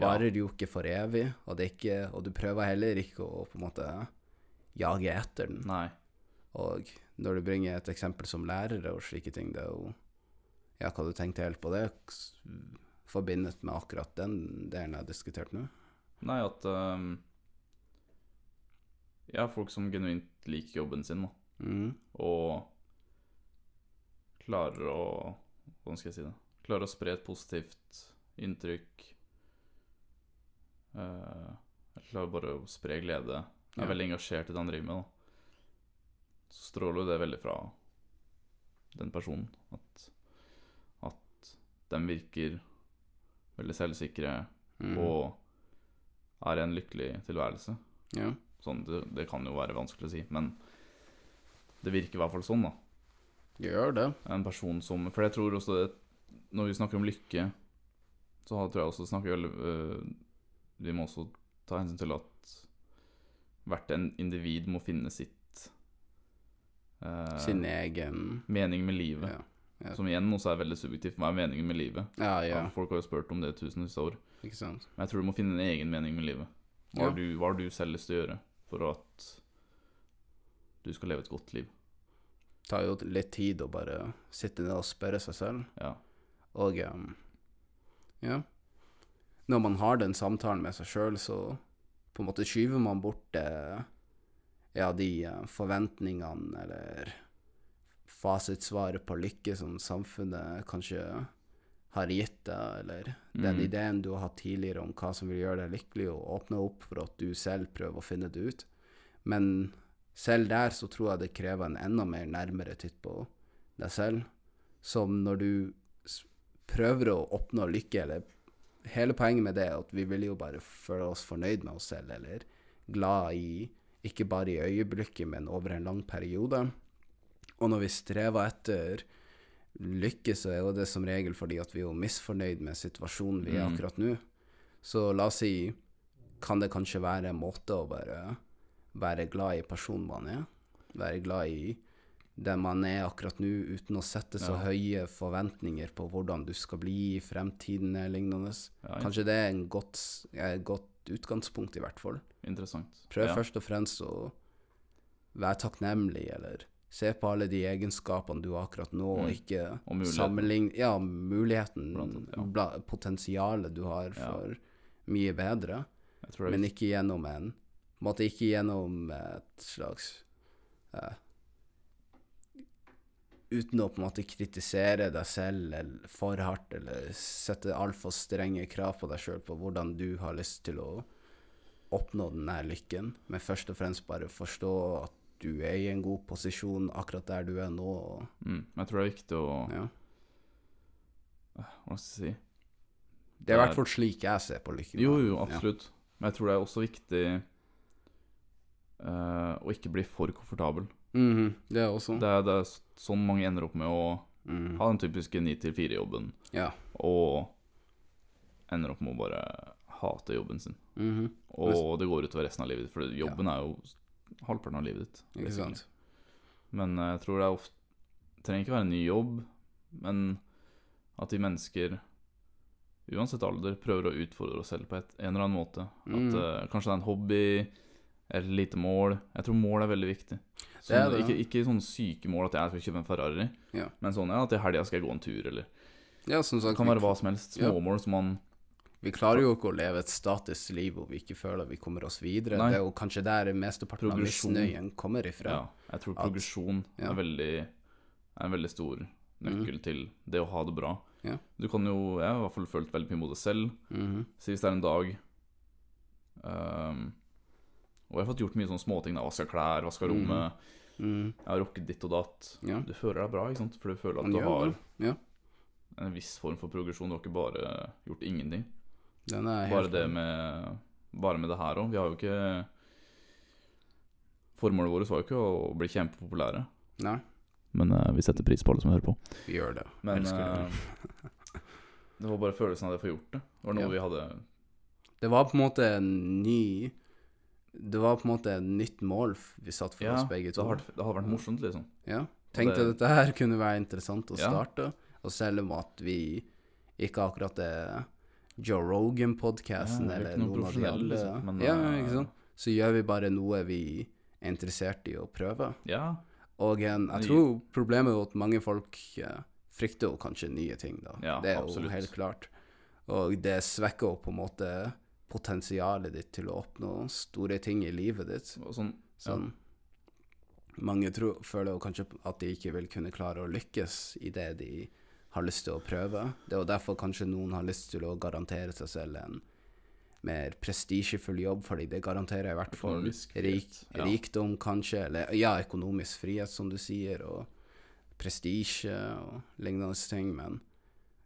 varer jo ikke for evig, og, det ikke, og du prøver heller ikke å på en måte jage etter den. Nei. Og når du bringer et eksempel som lærere og slike ting, det er jo Ja, hva du tenkte helt på det, forbindet med akkurat den delen jeg har diskutert nå? Nei, at jeg Ja, folk som genuint liker jobben sin, da. Mm. Og klarer å Hvordan skal jeg si det? Klarer å spre et positivt inntrykk. Eh, jeg klarer bare å spre glede. Jeg er Ja. veldig engasjert i det han driver med. da Så stråler jo det veldig fra den personen. At, at de virker veldig selvsikre mm. og er i en lykkelig tilværelse. Ja. Sånn, det, det kan jo være vanskelig å si, men det virker i hvert fall sånn, da. Gjør det. En person som For jeg tror også det Når vi snakker om lykke, så tror jeg også snakker vi, øh, vi må også ta hensyn til at hvert en individ må finne sitt øh, Sin egen mening med livet. Ja. ja. Som igjen også er veldig subjektivt. Hva er meningen med livet? Ja, ja. Folk har jo spurt om det tusenvis av år. Ikke sant. Men jeg tror du må finne en egen mening med livet. Hva har du, hva har du selv lyst til å gjøre for at du skal leve et godt liv? Det tar jo litt tid å bare sitte ned og spørre seg selv. Ja. Og um, ja Når man har den samtalen med seg sjøl, så på en måte skyver man bort eh, ja, de eh, forventningene eller fasitsvaret på lykke som samfunnet kanskje har gitt deg, eller den Mm. ideen du har hatt tidligere om hva som vil gjøre deg lykkelig, og åpne opp for at du selv prøver å finne det ut. Men selv der så tror jeg det krever en enda mer nærmere titt på deg selv. Som når du prøver å oppnå lykke, eller hele poenget med det er at vi vil jo bare føle oss fornøyd med oss selv, eller glad i ikke bare i øyeblikket, men over en lang periode. Og når vi strever etter lykke, så er jo det som regel fordi at vi er jo misfornøyd med situasjonen vi er Mm. akkurat nå. Så la oss si, kan det kanskje være en måte å bare være glad i personen man er? Være glad i den man er akkurat nå, uten å sette så Ja. høye forventninger på hvordan du skal bli i fremtiden eller lignende. ja Kanskje det er en godt, et godt utgangspunkt, i hvert fall. Interessant. Prøv ja. først og fremst å være takknemlig, eller se på alle de egenskapene du har akkurat nå, og Mm. ikke Og muligheten. Ja, muligheten, annet, potensialet du har for mye bedre, men ikke gjennom en måte ikke gjennom et slags eh, Uten å på en måte kritisere deg selv eller for hardt, eller sette altfor strenge krav på deg sjøl på hvordan du har lyst til å oppnå den her lykken, men først og fremst bare forstå at du er i en god posisjon akkurat der du er nå. Mm, jeg tror det er viktig å ja. Hva skal jeg si? Det er i hvert fall slik jeg ser på lykken. Jo, jo, Ja. absolutt. Men jeg tror det er også viktig uh, å ikke bli for komfortabel. Mhm, det er også. Det er, det er sånn mange ender opp med å mm. ha den typiske 9-4-jobben, Ja. og ender opp med å bare hate jobben sin. Mhm, Og det går utover resten av livet ditt, for jobben er jo halvparten av livet ditt. Ikke sant. Men eh, jeg tror det er ofte Det trenger ikke være en ny jobb, men at de mennesker, uansett alder, prøver å utfordre oss selv på et, en eller annen måte. Mm. At eh, Kanskje det er en hobby, eller lite mål. Jeg tror mål er veldig viktig. Det Sånn, det. Ikke, ikke sånne syke mål at jeg skal kjøpe en Ferrari, Ja. men sånn ja, i helga skal jeg gå en tur, eller Ja, som Det kan være hva som helst. Ja. Småmål som man vi klarer jo ikke å leve et statisk liv hvor vi ikke føler vi kommer oss videre. Nei. Det er jo kanskje der mesteparten av misnøyen kommer ifra. Ja, jeg tror At- progresjon ja. er, veldig, er en veldig stor nøkkel til det å ha det bra. Ja. Du kan jo Jeg har i hvert fall følt veldig mye mot det selv. Mhm, Si hvis det er en dag ehm, Og jeg har fått gjort mye sånne småting. Vaska klær, vaska rommet. rommet. Mm. Jeg har rukket ditt og datt. Ja. Du føler deg bra, ikke sant? For du føler at du har. Ja. en viss form for progresjon. Du har ikke bare gjort ingenting. Bare det med Bare med det her òg. Vi har jo ikke Formålet vårt var jo ikke å bli kjempepopulære. Nei, Men uh, vi setter pris på alle som hører på. vi gjør det. Men Elsker det. eh, det var bare følelsen av det å få gjort det. Det var noe Ja. vi hadde Det var på en måte en ny Det var på en måte et nytt mål vi satt for Ja, oss begge det to. hadde, det hadde vært morsomt, liksom. Ja. Tenkte det- dette her kunne være interessant å Ja. starte. Og selv om at vi ikke akkurat er Joe Rogan-podkasten Ja, er eller noen av de alle, liksom, men, ja, eh, ikke sant? så gjør vi bare noe vi er interessert i å prøve. Ja. Og en, jeg tror problemet er jo at mange folk eh, frykter jo kanskje nye ting, da. Det er absolutt. jo helt klart. Og det svekker jo på en måte potensialet ditt til å oppnå store ting i livet ditt. Og sånn, Sånn. Mange tror, føler jo kanskje at de ikke vil kunne klare å lykkes i det de har lyst til å prøve. Det er jo derfor kanskje noen har lyst til å garantere seg selv en mer prestisjefull jobb, fordi det garanterer i hvert fall rik, ja. rikdom, kanskje, eller ja, økonomisk frihet, som du sier, og prestisje og lignende ting, men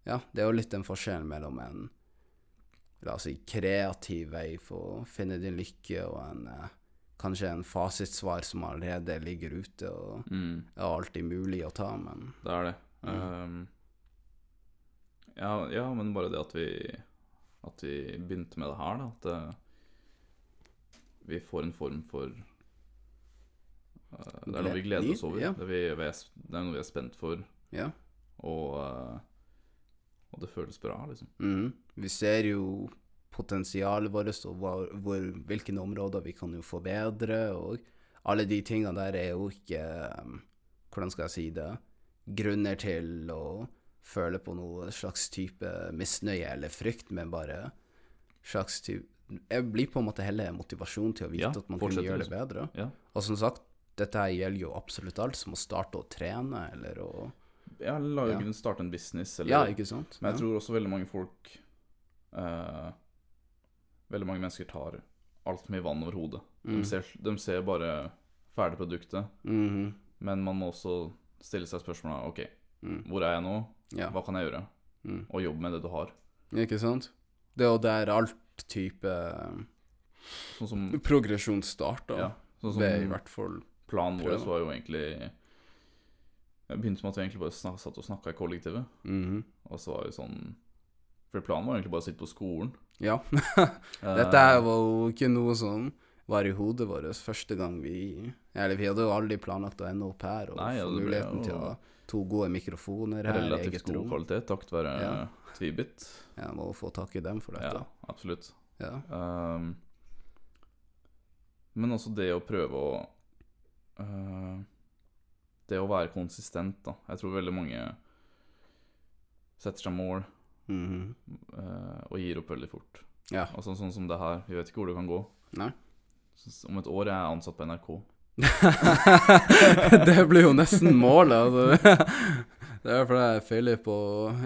ja, det er jo litt den forskjellen mellom en la oss si kreativ vei for å finne din lykke, og en eh, kanskje en fasitsvar som allerede ligger ute, og Mm, er alltid mulig å ta, men det er det. Mm. Um, ja, ja, men bare det at vi At vi begynte med det her, da. At uh, vi får en form for eh, Det er noe vi gleder oss over. Ja. Det, vi, det er noe vi er spent for, ja. og, og det føles bra, liksom. Mhm. Vi ser jo potensialet vårt og hvor, hvor, hvilke områder vi kan jo forbedre, og alle de tingene der er jo ikke um, Hvordan skal jeg si det? Grunner til å føle på noe slags type misnøye eller frykt, men bare slags type Jeg blir på en måte heller motivasjon til å vite Ja, at man kan gjøre det bedre. Ja. Og som sagt, dette her gjelder jo absolutt alt, som å starte å trene, eller å Ja, la jo Ja. starte en business, eller Ja, ikke sant? Men jeg tror også veldig mange folk eh, Veldig mange mennesker tar altfor mye vann over hodet. Mm. De, ser, de ser bare ferdigproduktet, -hmm. men man må også stille seg spørsmålet OK, Mm. hvor er jeg nå? Ja. Hva kan jeg gjøre? Mm. Og jobbe med det du har. Ikke sant? Det er jo der alt type Sånn som, progresjon starter. ja, sånn Ved i som hvert fall planen vår var jo egentlig Jeg begynte med at vi egentlig bare satt og snakka i kollektivet. Mhm. Og så var vi sånn For planen var egentlig bare å sitte på skolen. Ja. Dette var jo ikke noe som var i hodet vårt første gang vi Eller vi hadde jo aldri planlagt å ende opp her og Nei, ja, få muligheten til å ha to gode mikrofoner her Relativt eget god rom. kvalitet takket være Ja. Tvibit. Ja, må få tak i dem for dette. Ja, absolutt. Ja. Um, men også det å prøve å uh, Det å være konsistent, da. Jeg tror veldig mange setter seg mål Eh, og gir opp veldig fort. Ja. Altså Sånn som det her. Vi vet ikke hvor det kan gå. Nei. Så Om et år er jeg ansatt på NRK. det blir jo nesten målet, altså. Det er fordi jeg feiler på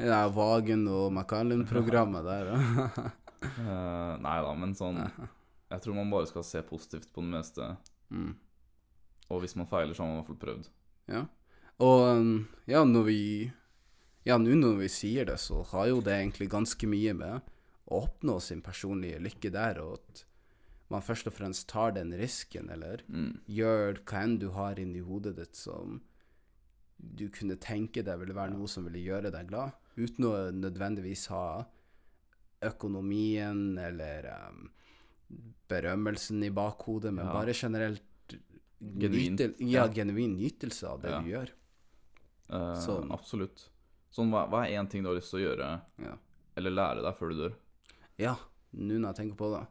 ja, Vagen og Macallan-programmet der. Eh, nei da, men sånn Jeg tror man bare skal se positivt på det meste. mm. Og hvis man feiler, så har man i hvert fall prøvd. Ja. Og ja, når vi Ja, nå når vi sier det, så har jo det egentlig ganske mye med å oppnå sin personlige lykke der, og at man først og fremst tar den risken, eller Mm. gjør hva enn du har inni hodet ditt som du kunne tenke deg ville være noe som ville gjøre deg glad, uten å nødvendigvis ha økonomien eller um, berømmelsen i bakhodet, men Ja. bare generelt genuin, nytel- ja, genuin nytelse av det Ja. du gjør. Uh. Absolutt. Sånn, hva, hva er én ting du har lyst til å gjøre, Ja. eller lære deg før du dør? Ja, nå når jeg tenker på det.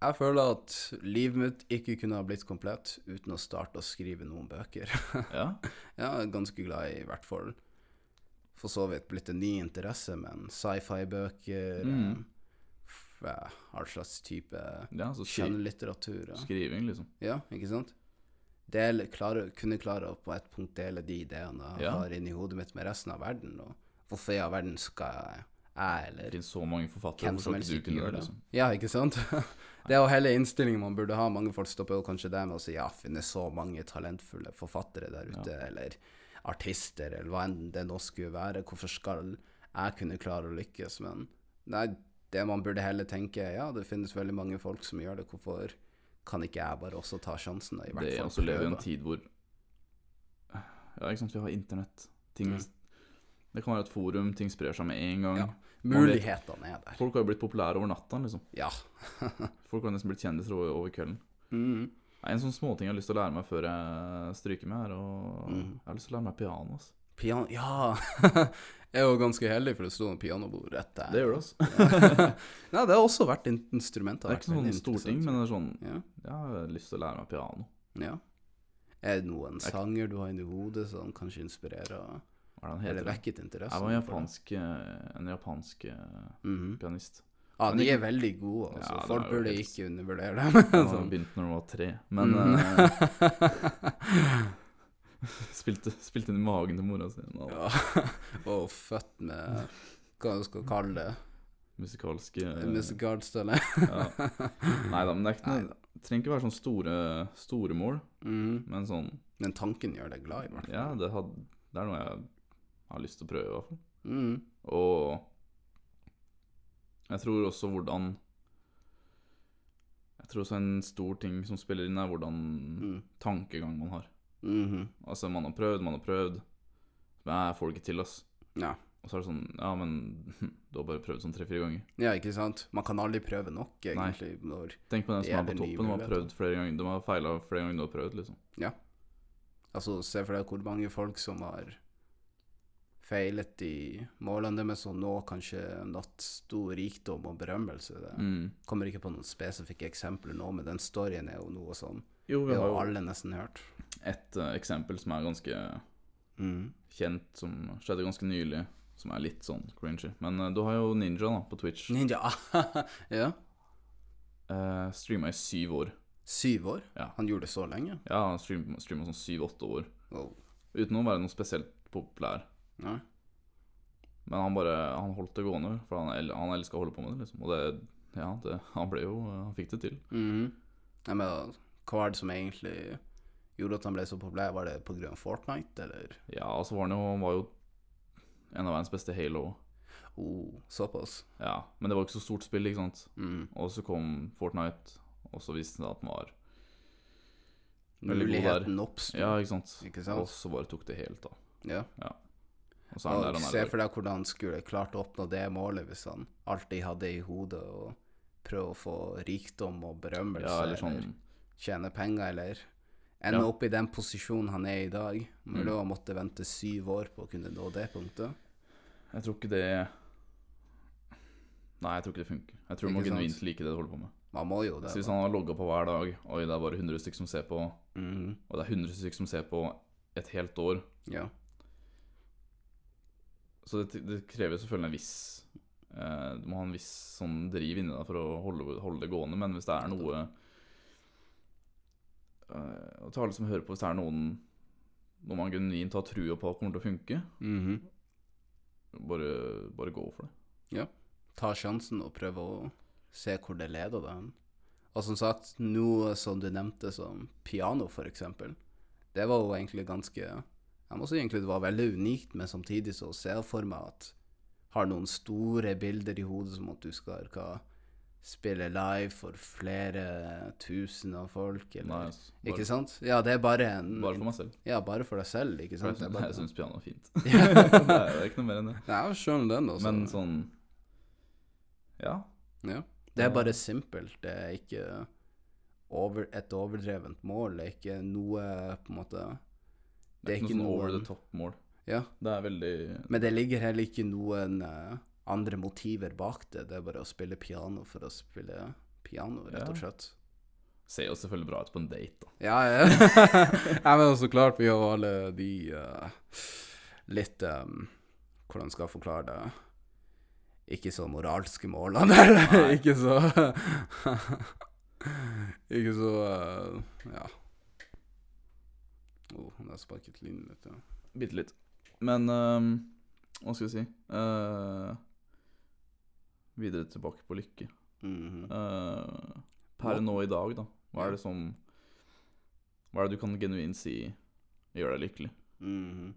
Jeg føler at livet mitt ikke kunne ha blitt komplett uten å starte å skrive noen bøker. Ja? Jeg er ganske glad i hvert fall for så vidt blitt en ny interesse, men sci-fi-bøker Mm. All slags type ja skri skjønnlitteratur. Ja. skriving, liksom. ja, ikke sant? Del, klare, kunne klare å på et punkt dele de ideene jeg Ja. har inni hodet mitt med resten av verden. Og hvorfor i all verden skal jeg, jeg Det eller finnes så mange forfattere. hvem som helst du kunne gjøre det? det. Liksom? Ja, ikke sant? Det er jo hele innstillingen man burde ha. Mange folk stopper jo kanskje der med å si ja, finnes så mange talentfulle forfattere der ute, eller artister, eller hva enn det nå skulle være. Hvorfor skal jeg kunne klare å lykkes? Men nei, det man burde heller tenke ja, det finnes veldig mange folk som gjør det. Hvorfor kan ikke jeg bare også ta sjansen? og i hvert Det fall også lever i en tid hvor Ja, ikke sant, vi har internett. Ting Mm. Det kan være et forum, ting sprer seg med en gang. Ja. Mulighetene er der. Folk har jo blitt populære over natta, liksom. Ja. Folk har nesten blitt kjendiser over, over kvelden. Mm. En sånn småting jeg har lyst til å lære meg før jeg stryker med, er å Mm. Jeg har lyst til å lære meg piano. Altså. Piano Ja! jeg er jo ganske heldig, for det sto en pianobord rett der. Det gjør det, også. Nei, det har også vært in- instrumenter. Det er ikke sånn stor ting, men det er sånn Ja. Jeg har lyst til å lære meg piano. Ja. Er det noen Jeg- sanger du har inni hodet som kanskje inspirerer Hva er eller vekket interesse? Jeg var en japansk, eh, en japansk mm -hmm. pianist. Ja, ah, de er veldig gode, altså. Ja, Folk burde ikke undervurdere dem. Han har sånn. begynt når han var tre, men Mhm. Eh, spilte, spilte inn i magen til mora si. og ja. Og født med hva du skal kalle det. Musikalske Musikalstelle. ja. Nei da, men det ikke Det trenger ikke være sånn store, store mål, mm. men sånn Men tanken gjør deg glad, i hvert fall. Ja, det, had, det er noe jeg har lyst til å prøve, i hvert fall. Mm. Og jeg tror også hvordan Jeg tror også en stor ting som spiller inn, er hvordan Mm. tankegang man har. Mhm. Altså, man har prøvd, man har prøvd. Men jeg får det ikke til, ass. Ja. Og så er det sånn Ja, men du har bare prøvd sånn tre-fire ganger. ja, ikke sant? Man kan aldri prøve nok, egentlig. Når, Tenk på den som er på toppen. og har prøvd flere ganger. Du har feila flere ganger du har prøvd, liksom. altså, se for deg hvor mange folk som har feilet i målene deres og nå kanskje natt stor rikdom og berømmelse. Det Mm. kommer ikke på noen spesifikke eksempler nå, men den storyen er jo noe som Jo, vi har jo alle nesten hørt. Et uh, eksempel som er ganske Mm. kjent, som skjedde ganske nylig, som er litt sånn cringy. Men uh, du har jo Ninja da, på Twitch. Ninja Ja. Uh, streama i syv år. Syv år? Ja. Han gjorde det så lenge? Ja, han streama sånn syv-åtte år. Oh. Uten å være noe spesielt populær. Nei. Men han bare Han holdt det gående, for han, el han elska å holde på med det, liksom. Og det Ja, det, han ble jo Han fikk det til. Mhm. Nei, men hva er det som egentlig gjorde at han ble så populær? Var det pga. Fortnite, eller? Ja, og så var han jo Han var jo en av verdens beste Halo. Oh, såpass? Ja, men det var ikke så stort spill, ikke sant. Mm. Og så kom Fortnite, og så viste det seg at den var Veldig god Muligheten oppsto. Ja, ikke sant. Ikke sant? Og så bare tok det helt av. Ja. Og så han der Og han se for deg hvordan han skulle klart å oppnå det målet hvis han alltid hadde i hodet å prøve å få rikdom og berømmelse, Ja, eller sånn tjene penger, eller ende Ja. opp i den posisjonen han er i dag. med Mm. å måtte vente syv år på å kunne nå det punktet. Jeg tror ikke det Nei, jeg tror ikke det funker. Jeg tror Ikke sant? genuint like det du holder på med. Man må jo det. Så hvis han har logga på hver dag, Oi, det er bare 100 stykker som ser på, mm. og det er 100 stykker som ser på et helt år Ja. Så det, det krever selvfølgelig en viss eh, Du må ha en viss sånn driv inni deg for å holde, holde det gående, men hvis det er noe Og til alle som hører på, hvis det er noen noe man genuint har trua på kommer til å funke, Mhm. bare, bare gå for det. Ta sjansen og prøve å se hvor det leder deg. Og som sagt, noe som du nevnte som piano, eksempel. Det var jo egentlig ganske Jeg må si egentlig det var veldig unikt, men samtidig så ser jeg for meg at har noen store bilder i hodet som at du skal hva, spille live for flere tusen av folk, eller altså, bare, Ikke sant? Ja, det er bare en bare for meg selv. Ja, bare for deg selv, ikke sant? jeg Det er jeg syns piano er fint. Det, er, det er ikke noe mer enn det. Ja, skjønner den, altså. Men sånn Ja. Ja. Det er bare simpelt. Det er ikke over, et overdrevent mål. Det er ikke noe på en måte Det er ikke noe sånn over the top-mål. Ja, Det er veldig men det ligger heller ikke noen eh, andre motiver bak det. Det er bare å spille piano for å spille piano, rett og slett. Ser jo selvfølgelig bra ut på en date, da. Ja, ja. ja men så klart, vi har alle de uh, litt um, Hvordan skal jeg forklare det? Ikke så moralske målene, eller? Ikke så Ikke så uh, Ja. Oh, det har sparket lynet litt. Ja. Bitte litt. Men um, hva skal jeg si Eh, Videre tilbake på lykke. Mhm. Eh, per nå i dag, da. Hva er det som Hva er det du kan genuint si gjør deg lykkelig? Mhm.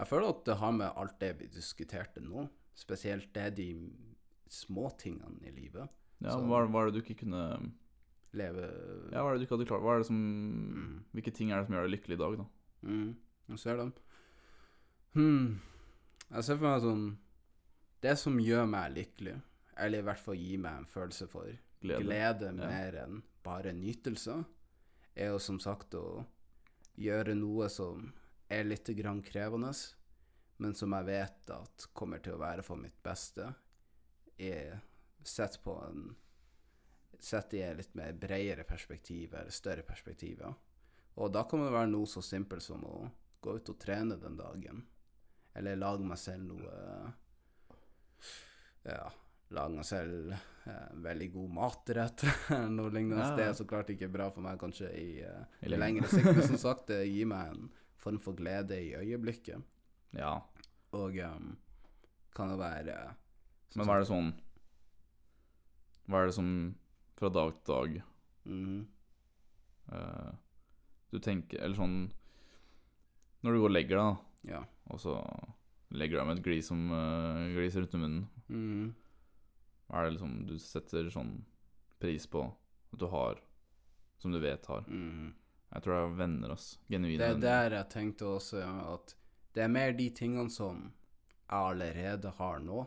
Jeg føler at det har med alt det vi diskuterte nå, spesielt det de små tingene i livet. Ja, Så- hva, hva er det du ikke kunne Leve Ja, hva er det du ikke hadde klart? Hva er det som Mm. Hvilke ting er det som gjør deg lykkelig i dag, da? Mm, jeg ser dem. Hmm. Jeg ser for meg sånn Det som gjør meg lykkelig, eller i hvert fall gi meg en følelse for Glede. glede, mer enn bare nytelse, er jo som sagt å gjøre noe som er litt grann krevende, men som jeg vet at kommer til å være for mitt beste, er sett på en Sett i et litt mer bredere perspektiv, eller større perspektiv, ja. Og da kan det være noe så simpelt som å gå ut og trene den dagen. Eller lage meg selv noe Ja, lage selv eh, veldig god matrett. noe lignende. Ja. Det er så klart ikke bra for meg kanskje i, eh, I lengre sikt, men som sagt, det gir meg en form for glede i øyeblikket. Ja. Og um, kan det være Men hva er det sånn Hva er det som fra dag til dag Mhm. uh, du tenker Eller sånn Når du går og legger deg, da, Ja. og så legger du deg med et glis som uh, glis rundt munnen, Mhm. Hva er det liksom du setter sånn pris på At du har Som du vet har. Mm. Jeg tror det er venner, ass. Genuine Det er der jeg tenkte også, at det er mer de tingene som jeg allerede har nå,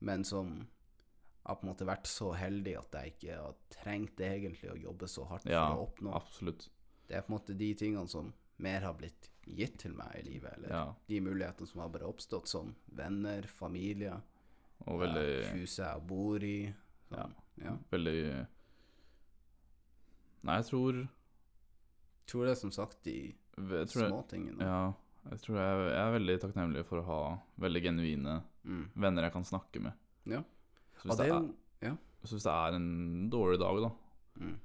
men som jeg har på en måte vært så heldig at jeg ikke har trengt egentlig å jobbe så hardt Ja, for å oppnå. absolutt. Det er på en måte de tingene som mer har blitt gitt til meg i livet, eller Ja. de mulighetene som har bare oppstått som venner, familie, Og veldig ja, huset jeg bor i. Sånn. Ja. Veldig Nei, jeg tror Tror det er som sagt de småtingene. Ja, jeg tror jeg, jeg er veldig takknemlig for å ha veldig genuine Mm. venner jeg kan snakke med. Ja. Så hvis, det er Ja. så hvis det er en dårlig dag, da, Mm.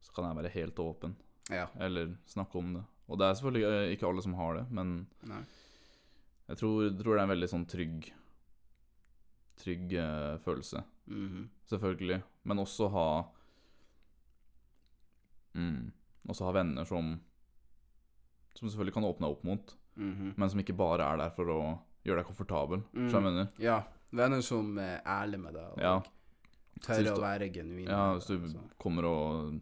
så kan jeg være helt åpen. Ja. Eller snakke om det. Og det er selvfølgelig eh, ikke alle som har det, men jeg tror, tror det er en veldig sånn trygg Trygg eh, følelse. Mhm. Selvfølgelig. Men også ha mm, Også ha venner som Som selvfølgelig kan åpne opp mot, Mhm. men som ikke bare er der for å gjøre deg komfortabel. Mm. Jeg mener. Ja. Venner som er ærlige med deg, og Ja. tør å være genuine. Ja, hvis du altså. kommer og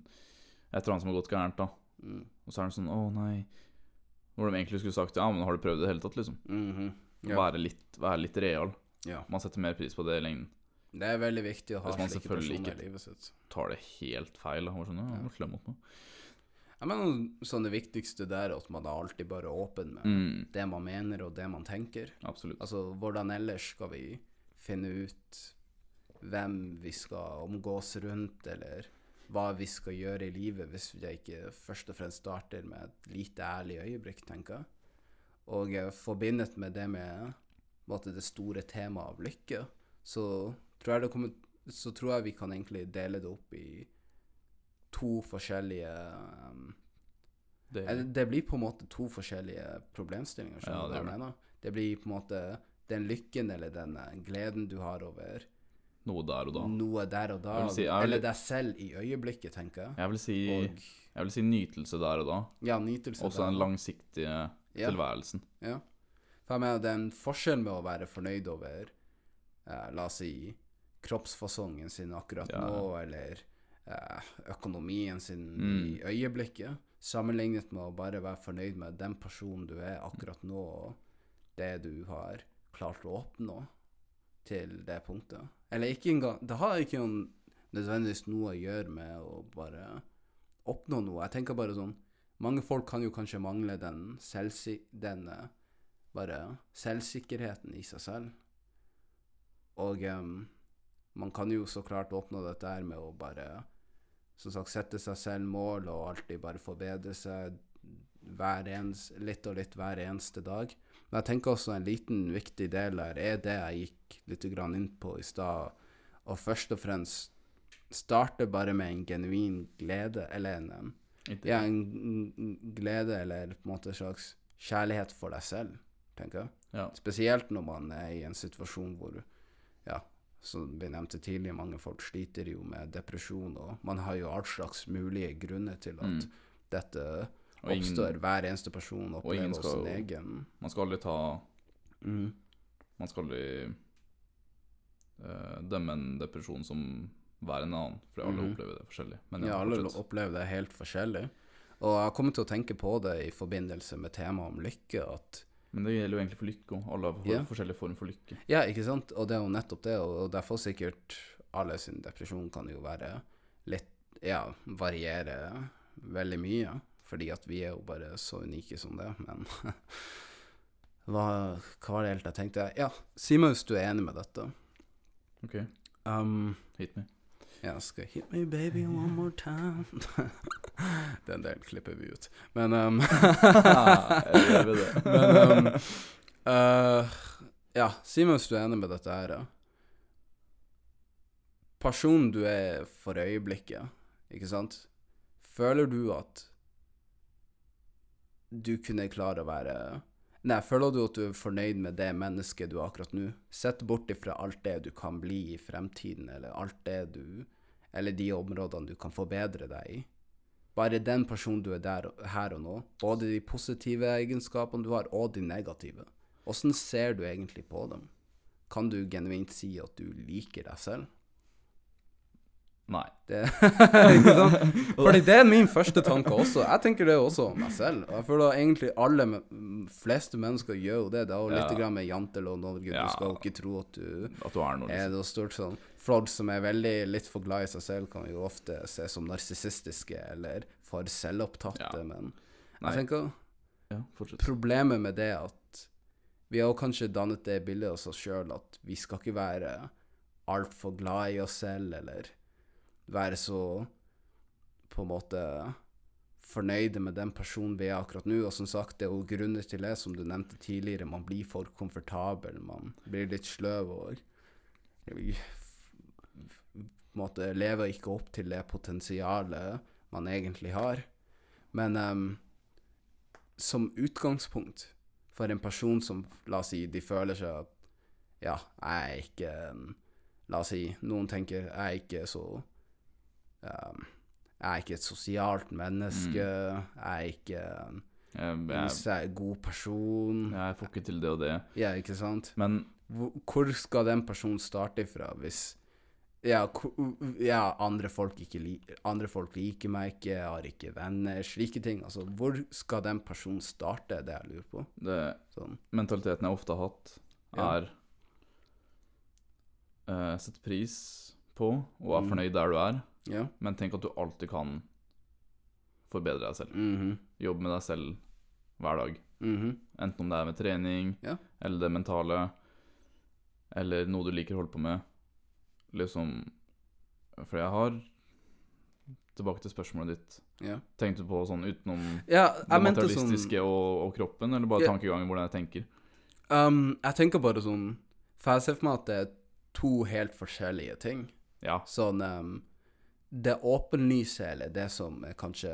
Et eller annet som har gått gærent, da. Mm. Og så er det sånn Å, nei. Hvor de egentlig skulle sagt Ja, men har du prøvd det i det hele tatt, liksom? Mhm. Ja. Være, litt, være litt real. Ja. Man setter mer pris på det i lengden. Det er veldig viktig å ha Hvis man slike selvfølgelig personer ikke- i livet sitt. Tar det helt feil. Da. Sånn, ja, ja. mot noe. Jeg mener sånn det viktigste der er at man er alltid bare åpen med Mm, det man mener og det man tenker. absolutt. Altså, hvordan ellers skal vi finne ut hvem vi skal omgås rundt, eller hva vi skal gjøre i livet, hvis vi ikke først og fremst starter med et lite ærlig øyeblikk, tenker jeg. Og forbindet med det med måte, det store temaet av lykke, så tror kommer Så tror jeg vi kan egentlig dele det opp i to forskjellige um, Det, Eh, Det blir på en måte to forskjellige problemstillinger. Ja, det det. Det blir på en måte den lykken eller den eh, gleden du har over noe der og da. noe der og da, si- vil- eller deg selv i øyeblikket, tenker jeg. Jeg vil si, Og jeg vil si nytelse der og da. ja, nytelse Også den langsiktige Ja. tilværelsen. Ja. For jeg mener, det er en forskjell med å være fornøyd over eh, La oss si kroppsfasongen sin akkurat Ja. nå, eller eh, økonomien sin Mm. i øyeblikket, sammenlignet med å bare være fornøyd med den personen du er akkurat nå, og det du har klart å oppnå til det punktet. Eller ikke engang Det har ikke nødvendigvis noe å gjøre med å bare oppnå noe. Jeg tenker bare sånn Mange folk kan jo kanskje mangle den, selvsi den bare selvsikkerheten i seg selv. Og um, man kan jo så klart oppnå dette her med å bare som sagt sette seg selv mål og alltid bare forbedre seg hver ens, litt og litt hver eneste dag. Men jeg tenker også en liten viktig del her er det jeg gikk litt grann inn på i stad, og først og fremst starte bare med en genuin glede, eller en ja, en glede eller på en måte en slags kjærlighet for deg selv, tenker jeg. Ja. Spesielt når man er i en situasjon hvor, ja, som vi nevnte tidligere, mange folk sliter jo med depresjon, og man har jo all slags mulige grunner til at Mm. dette Og ingen- oppstår. Hver eneste person opplever skal sin egen Man skal aldri ta mm. Man skal aldri uh, dømme en depresjon som hver en annen, for alle mm. opplever det forskjellig. Men Ja, alle fortsatt. opplever det helt forskjellig. Og jeg har kommet til å tenke på det i forbindelse med temaet om lykke, at Men det gjelder jo egentlig for lykke òg. Alle har yeah. Forskjellige former for lykke. Ja, ikke sant? Og det er jo nettopp det, og derfor sikkert alle sin depresjon kan jo være litt Ja, variere veldig mye, fordi at vi er jo bare så unike som det, men hva, hva var det helt jeg tenkte? Ja, si meg hvis du er enig med dette. OK, Um, hit me. Ja, skal Hit me baby one more time Den delen klipper vi ut. Men um, Jeg. Men um, uh, Ja, si meg hvis du er enig med dette her. Personen du er for øyeblikket, ikke sant? Føler du at du kunne klare å være Nei, føler du at du er fornøyd med det mennesket du er akkurat nå? Sett bort ifra alt det du kan bli i fremtiden, eller alt det du Eller de områdene du kan forbedre deg i. Bare den personen du er der her og nå, både de positive egenskapene du har, og de negative. Åssen ser du egentlig på dem? Kan du genuint si at du liker deg selv? Nei. Det, ikke sant? Fordi det er min første tanke også. Jeg tenker det også om meg selv. Jeg føler egentlig alle fleste mennesker gjør jo det. Det er jo litt Ja. med jantelov Norge. Ja. Du skal jo ikke tro at du At du er noe, er liksom. noe stort sånn. Flod som er veldig litt for glad i seg selv, kan jo ofte ses som narsissistiske eller for selvopptatte, Ja. men Nei. jeg tenker Ja, problemet med det er at vi har kanskje dannet det bildet av oss sjøl at vi skal ikke være altfor glad i oss selv, eller være så på en måte fornøyde med den personen vi er akkurat nå. Og som sagt, det er jo grunner til det, som du nevnte tidligere. Man blir for komfortabel, man blir litt sløv og måte lever ikke opp til det potensialet man egentlig har. Men um, som utgangspunkt for en person som, la oss si, de føler seg at ja, jeg er ikke La oss si noen tenker jeg er ikke så ehm, Jeg er ikke et sosialt menneske. Jeg er ikke en Jeg, jeg, jeg, sær- god person. jeg får ikke til det og det. Ja, ikke sant? Men Hvor, skal den personen starte ifra hvis ja, ja, andre folk andre folk liker meg ikke, jeg har ikke venner, slike ting. Altså, hvor skal den personen starte, det jeg lurer på. det, Sånn. mentaliteten jeg ofte har hatt, Ja. er Sett Sette pris på og er Mm. fornøyd der du er, Ja. men tenk at du alltid kan forbedre deg selv. Mhm. Jobbe med deg selv hver dag. Mhm. Enten om det er med trening, Ja. eller det mentale, eller noe du liker å holde på med. Liksom For jeg har Tilbake til spørsmålet ditt. Ja. Tenkte du på sånn utenom Ja, det materialistiske sånn og, og kroppen, eller bare Ja. tankegangen hvordan jeg tenker? um, Jeg tenker bare sånn For jeg ser for meg at det er to helt forskjellige ting. Ja. Sånn um, Det åpenlyse, eller det som er kanskje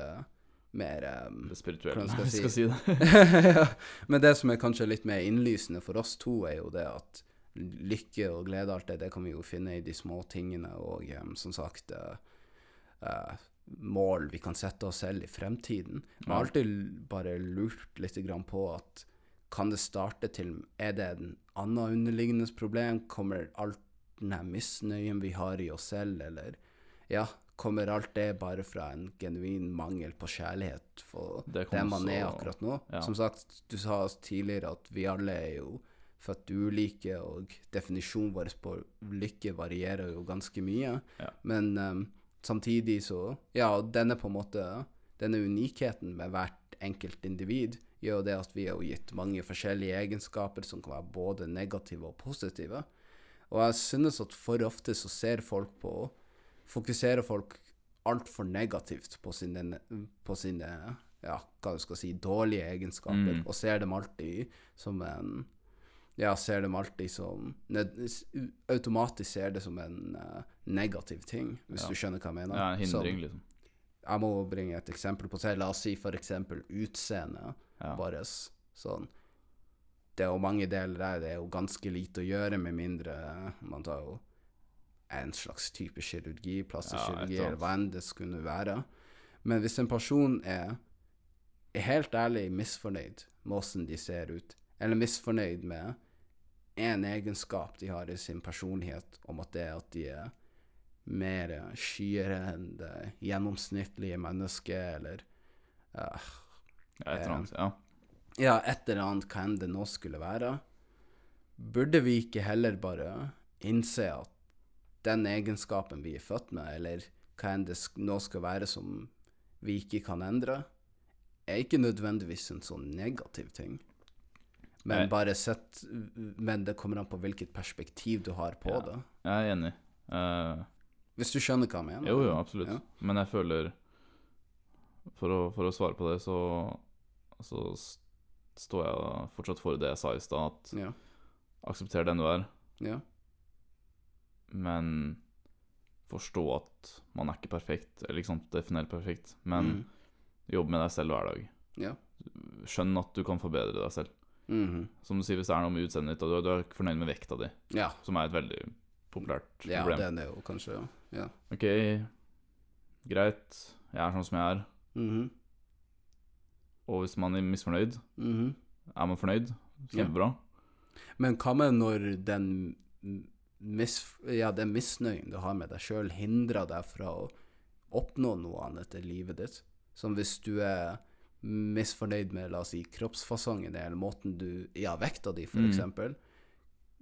mer um, Det spirituelle, skal jeg skal si det. ja. Men det som er kanskje litt mer innlysende for oss to, er jo det at lykke og glede, alt det, det kan vi jo finne i de små tingene, og um, som sagt uh, uh, mål vi kan sette oss selv i fremtiden. Jeg har alltid bare lurt litt grann på at kan det starte til Er det en annen underliggende problem? Kommer alt den misnøyen vi har i oss selv, eller ja, kommer alt det bare fra en genuin mangel på kjærlighet for Det det man er akkurat nå. ja. Som sagt, du sa tidligere at vi alle er jo født ulike, og definisjonen vår på lykke varierer jo ganske mye. Ja. Men um, samtidig så Ja, denne på en måte Denne unikheten med hvert enkelt individ gjør det at vi er gitt mange forskjellige egenskaper som kan være både negative og positive. Og jeg synes at for ofte så ser folk på Fokuserer folk altfor negativt på sine, på sine ja, hva du skal si, dårlige egenskaper, Mm. og ser dem alltid som en Ja, ser dem alltid som Automatisk ser det som en uh, negativ ting, hvis Ja. du skjønner hva jeg mener. Ja, en hindring, Så, liksom. jeg må bringe et eksempel på det. La oss si for eksempel utseendet Ja. vårt. Sånn. Det er jo mange deler der det er jo ganske lite å gjøre, med mindre man tar jo en slags type kirurgi, plastikkirurgi Ja, eller hva enn det skulle være. Men hvis en person er, er helt ærlig misfornøyd med åssen de ser ut, eller misfornøyd med en egenskap de har i sin personlighet, om at det er at de er mer skyere enn det gjennomsnittlige mennesket, eller uh, Ja, et eller annet. Ja. ja, et eller annet hva enn det nå skulle være, burde vi ikke heller bare innse at den egenskapen vi er født med, eller hva enn det nå skal være som vi ikke kan endre, er ikke nødvendigvis en sånn negativ ting. Men bare sett Men det kommer an på hvilket perspektiv du har på Ja. det. Jeg er enig. Uh, Hvis du skjønner hva jeg mener? jo, jo, absolutt. Ja. Men jeg føler For å, for å svare på det, så, så står jeg fortsatt for det jeg sa i stad, at Ja. aksepter den du er, ja. Men forstå at man er ikke perfekt, eller ikke sant, definert perfekt, men mm. jobbe med deg selv hver dag. Ja. Skjønn at du kan forbedre deg selv. Mhm. Som du sier, hvis det er noe med utseendet ditt, og du, du er ikke fornøyd med vekta di, ja. som er et veldig populært Ja, problem. er er jo kanskje Ja. Ok, greit, jeg er sånn som jeg er. Mhm. Og hvis man er misfornøyd, Mhm. er man fornøyd, kjempebra. Men hva med når den mis, ja, den misnøyen du har med deg sjøl, hindrer deg fra å oppnå noe annet i livet ditt. Som hvis du er misfornøyd med, la oss si, kroppsfasongen eller måten du Ja, vekta di, for Mm.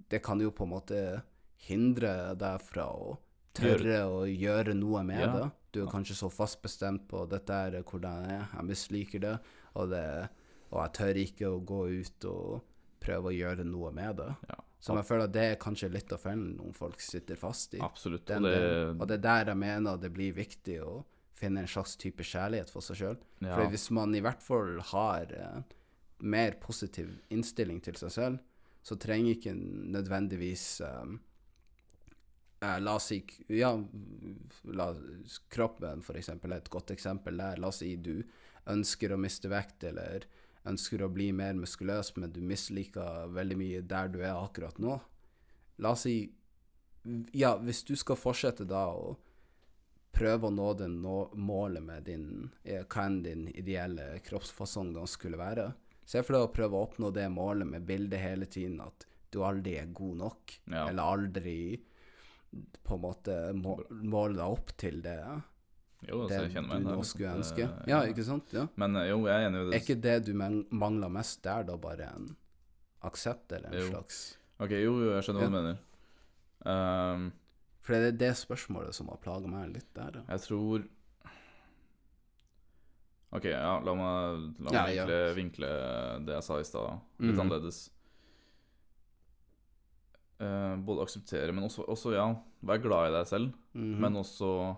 Det kan jo på en måte hindre deg fra å tørre å gjøre noe med Ja. det. Du er kanskje så fast bestemt på 'dette er hvordan jeg er, jeg misliker det', og, det, og jeg tør ikke å gå ut og prøve å gjøre noe med det. Ja, Som jeg føler at det er kanskje litt av fellen noen folk sitter fast i. absolutt. Den, og det, og det er der jeg mener det blir viktig å finne en slags type kjærlighet for seg sjøl. ja, For hvis man i hvert fall har eh, mer positiv innstilling til seg selv, så trenger ikke nødvendigvis eh, eh, La oss si Ja, la, kroppen for eksempel er et godt eksempel der. La oss si du ønsker å miste vekt, eller ønsker å bli mer muskuløs, men du misliker veldig mye der du er akkurat nå. La oss si Ja, hvis du skal fortsette da å prøve å nå det nå, målet med din, eh, hva enn din ideelle kroppsfasong da skulle være. Se for deg å prøve å oppnå det målet med bildet hele tiden at du aldri er god nok, Ja. eller aldri på en måte må, måle deg opp til det, jo, det kjenner meg du nå skulle Det- ønske. Ja, ikke sant? Ja. Men eh, jo, jeg er enig i det. Er ikke det du mangler mest der, da bare en aksept eller en Jo. slags Ok, jo, jeg skjønner hva du mener. Um, For det er det spørsmålet som har plaga meg litt der. Da. jeg tror Ok, ja, la meg, la meg Ja, ja. vinkle, vinkle det jeg sa i stad, litt mm. annerledes. Uh, både akseptere, men også, også, ja, være glad i deg selv. Mhm. Men også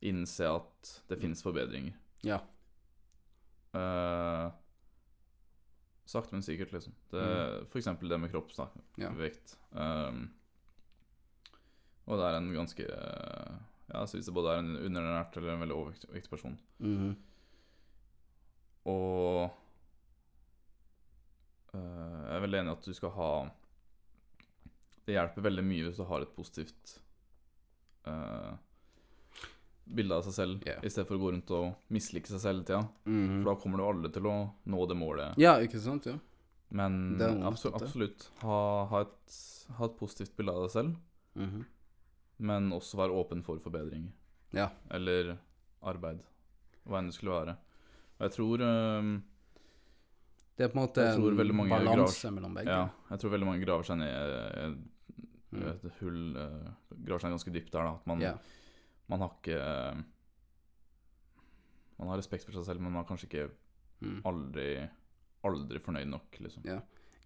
innse at det finnes forbedringer. Ja. Uh, sakte, men sikkert, liksom. Det, For eksempel det med kroppsvekt. Mm. Ja. Um, og det er en ganske uh, Ja, så hvis det både er en underernært eller en veldig overvektig person. Mhm. Og uh, jeg er veldig enig i at du skal ha Det hjelper veldig mye hvis du har et positivt eh, bilde av seg selv, yeah. i stedet for å gå rundt og mislike seg selv hele tida. Mhm. For da kommer du aldri til å nå det målet. Ja, ikke sant? Ja. Men absolutt, absolutt ha, ha, et, ha et positivt bilde av deg selv, Mhm. men også være åpen for forbedringer. Ja. Eller arbeid. Hva enn det skulle være. Og jeg tror um, Det er på en måte en balanse balanse mellom begge. Ja, jeg tror veldig mange graver seg ned i et, Mm. hull uh, Graver seg ganske dypt der, da. At man, Ja. Man har ikke eh, Man har respekt for seg selv, men man er kanskje ikke Mm. aldri Aldri fornøyd nok, liksom. Ja.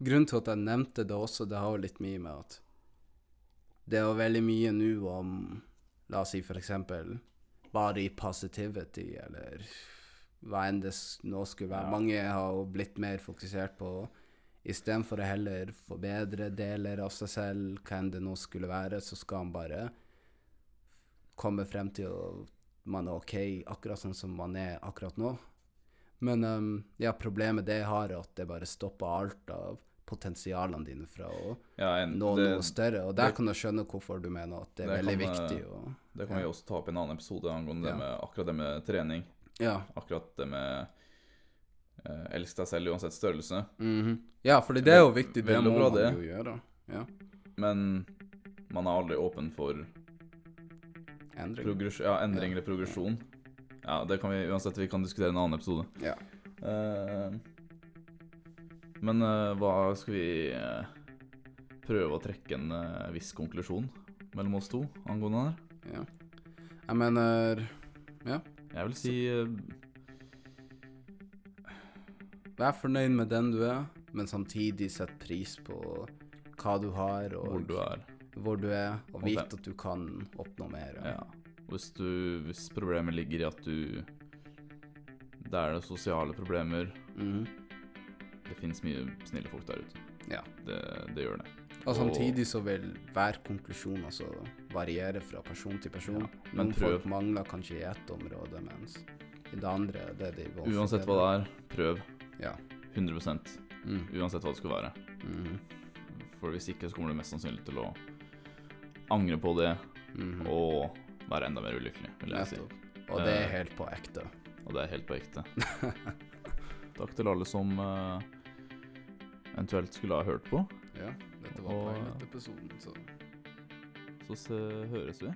Grunnen til at jeg nevnte det også, det har jo litt mye med at det er jo veldig mye nå om La oss si eksempel i positivity, eller hva enn det nå skulle være. Ja. Mange har jo blitt mer fokusert på Istedenfor å heller forbedre deler av seg selv, hva enn det nå skulle være, så skal man bare komme frem til at man er ok akkurat sånn som man er akkurat nå. Men um, ja, problemet det har, er at det bare stopper alt av potensialene dine fra å Ja, en, nå det, noe større. Og der det- kan du skjønne hvorfor du mener at det er Det veldig kan, viktig. Og, det kan vi også ta opp i en annen episode angående Ja. det med akkurat det med trening. Ja. Akkurat det med eh, elsk deg selv uansett størrelse. mhm. ja, for det er jo viktig. Det må man jo gjøre. Ja. Men man er aldri åpen for Endring. progress ja, endring Ja. eller progresjon. Ja, det kan vi uansett Vi kan diskutere i en annen episode. Ja. Uh, men uh, hva skal vi uh, prøve å trekke en viss konklusjon mellom oss to angående det her? ja. Jeg mener Jeg vil si Vær fornøyd med den du er, men samtidig sett pris på hva du har, og hvor du er. Hvor du er, og vite at du kan oppnå mer. Ja. Hvis, du, hvis problemet ligger i at du Det er det sosiale problemer. Mm. Det fins mye snille folk der ute. Ja. Det, det gjør det. Og samtidig så vil hver konklusjon altså variere fra person til person. Ja, men Noen prøv. folk mangler kanskje i ett område, mens i det andre det de Uansett hva det er, prøv. Ja. 100 Mm. Uansett hva det skal være. Mm. For hvis ikke, så kommer du mest sannsynlig til å angre på det Mhm. og være enda mer ulykkelig, vil jeg si. Og det er Eh. helt på ekte. Og det er helt på ekte. Takk til alle som uh, eventuelt skulle ha hørt på. Ja, dette var Og- pilotepisoden, så Så se, høres vi.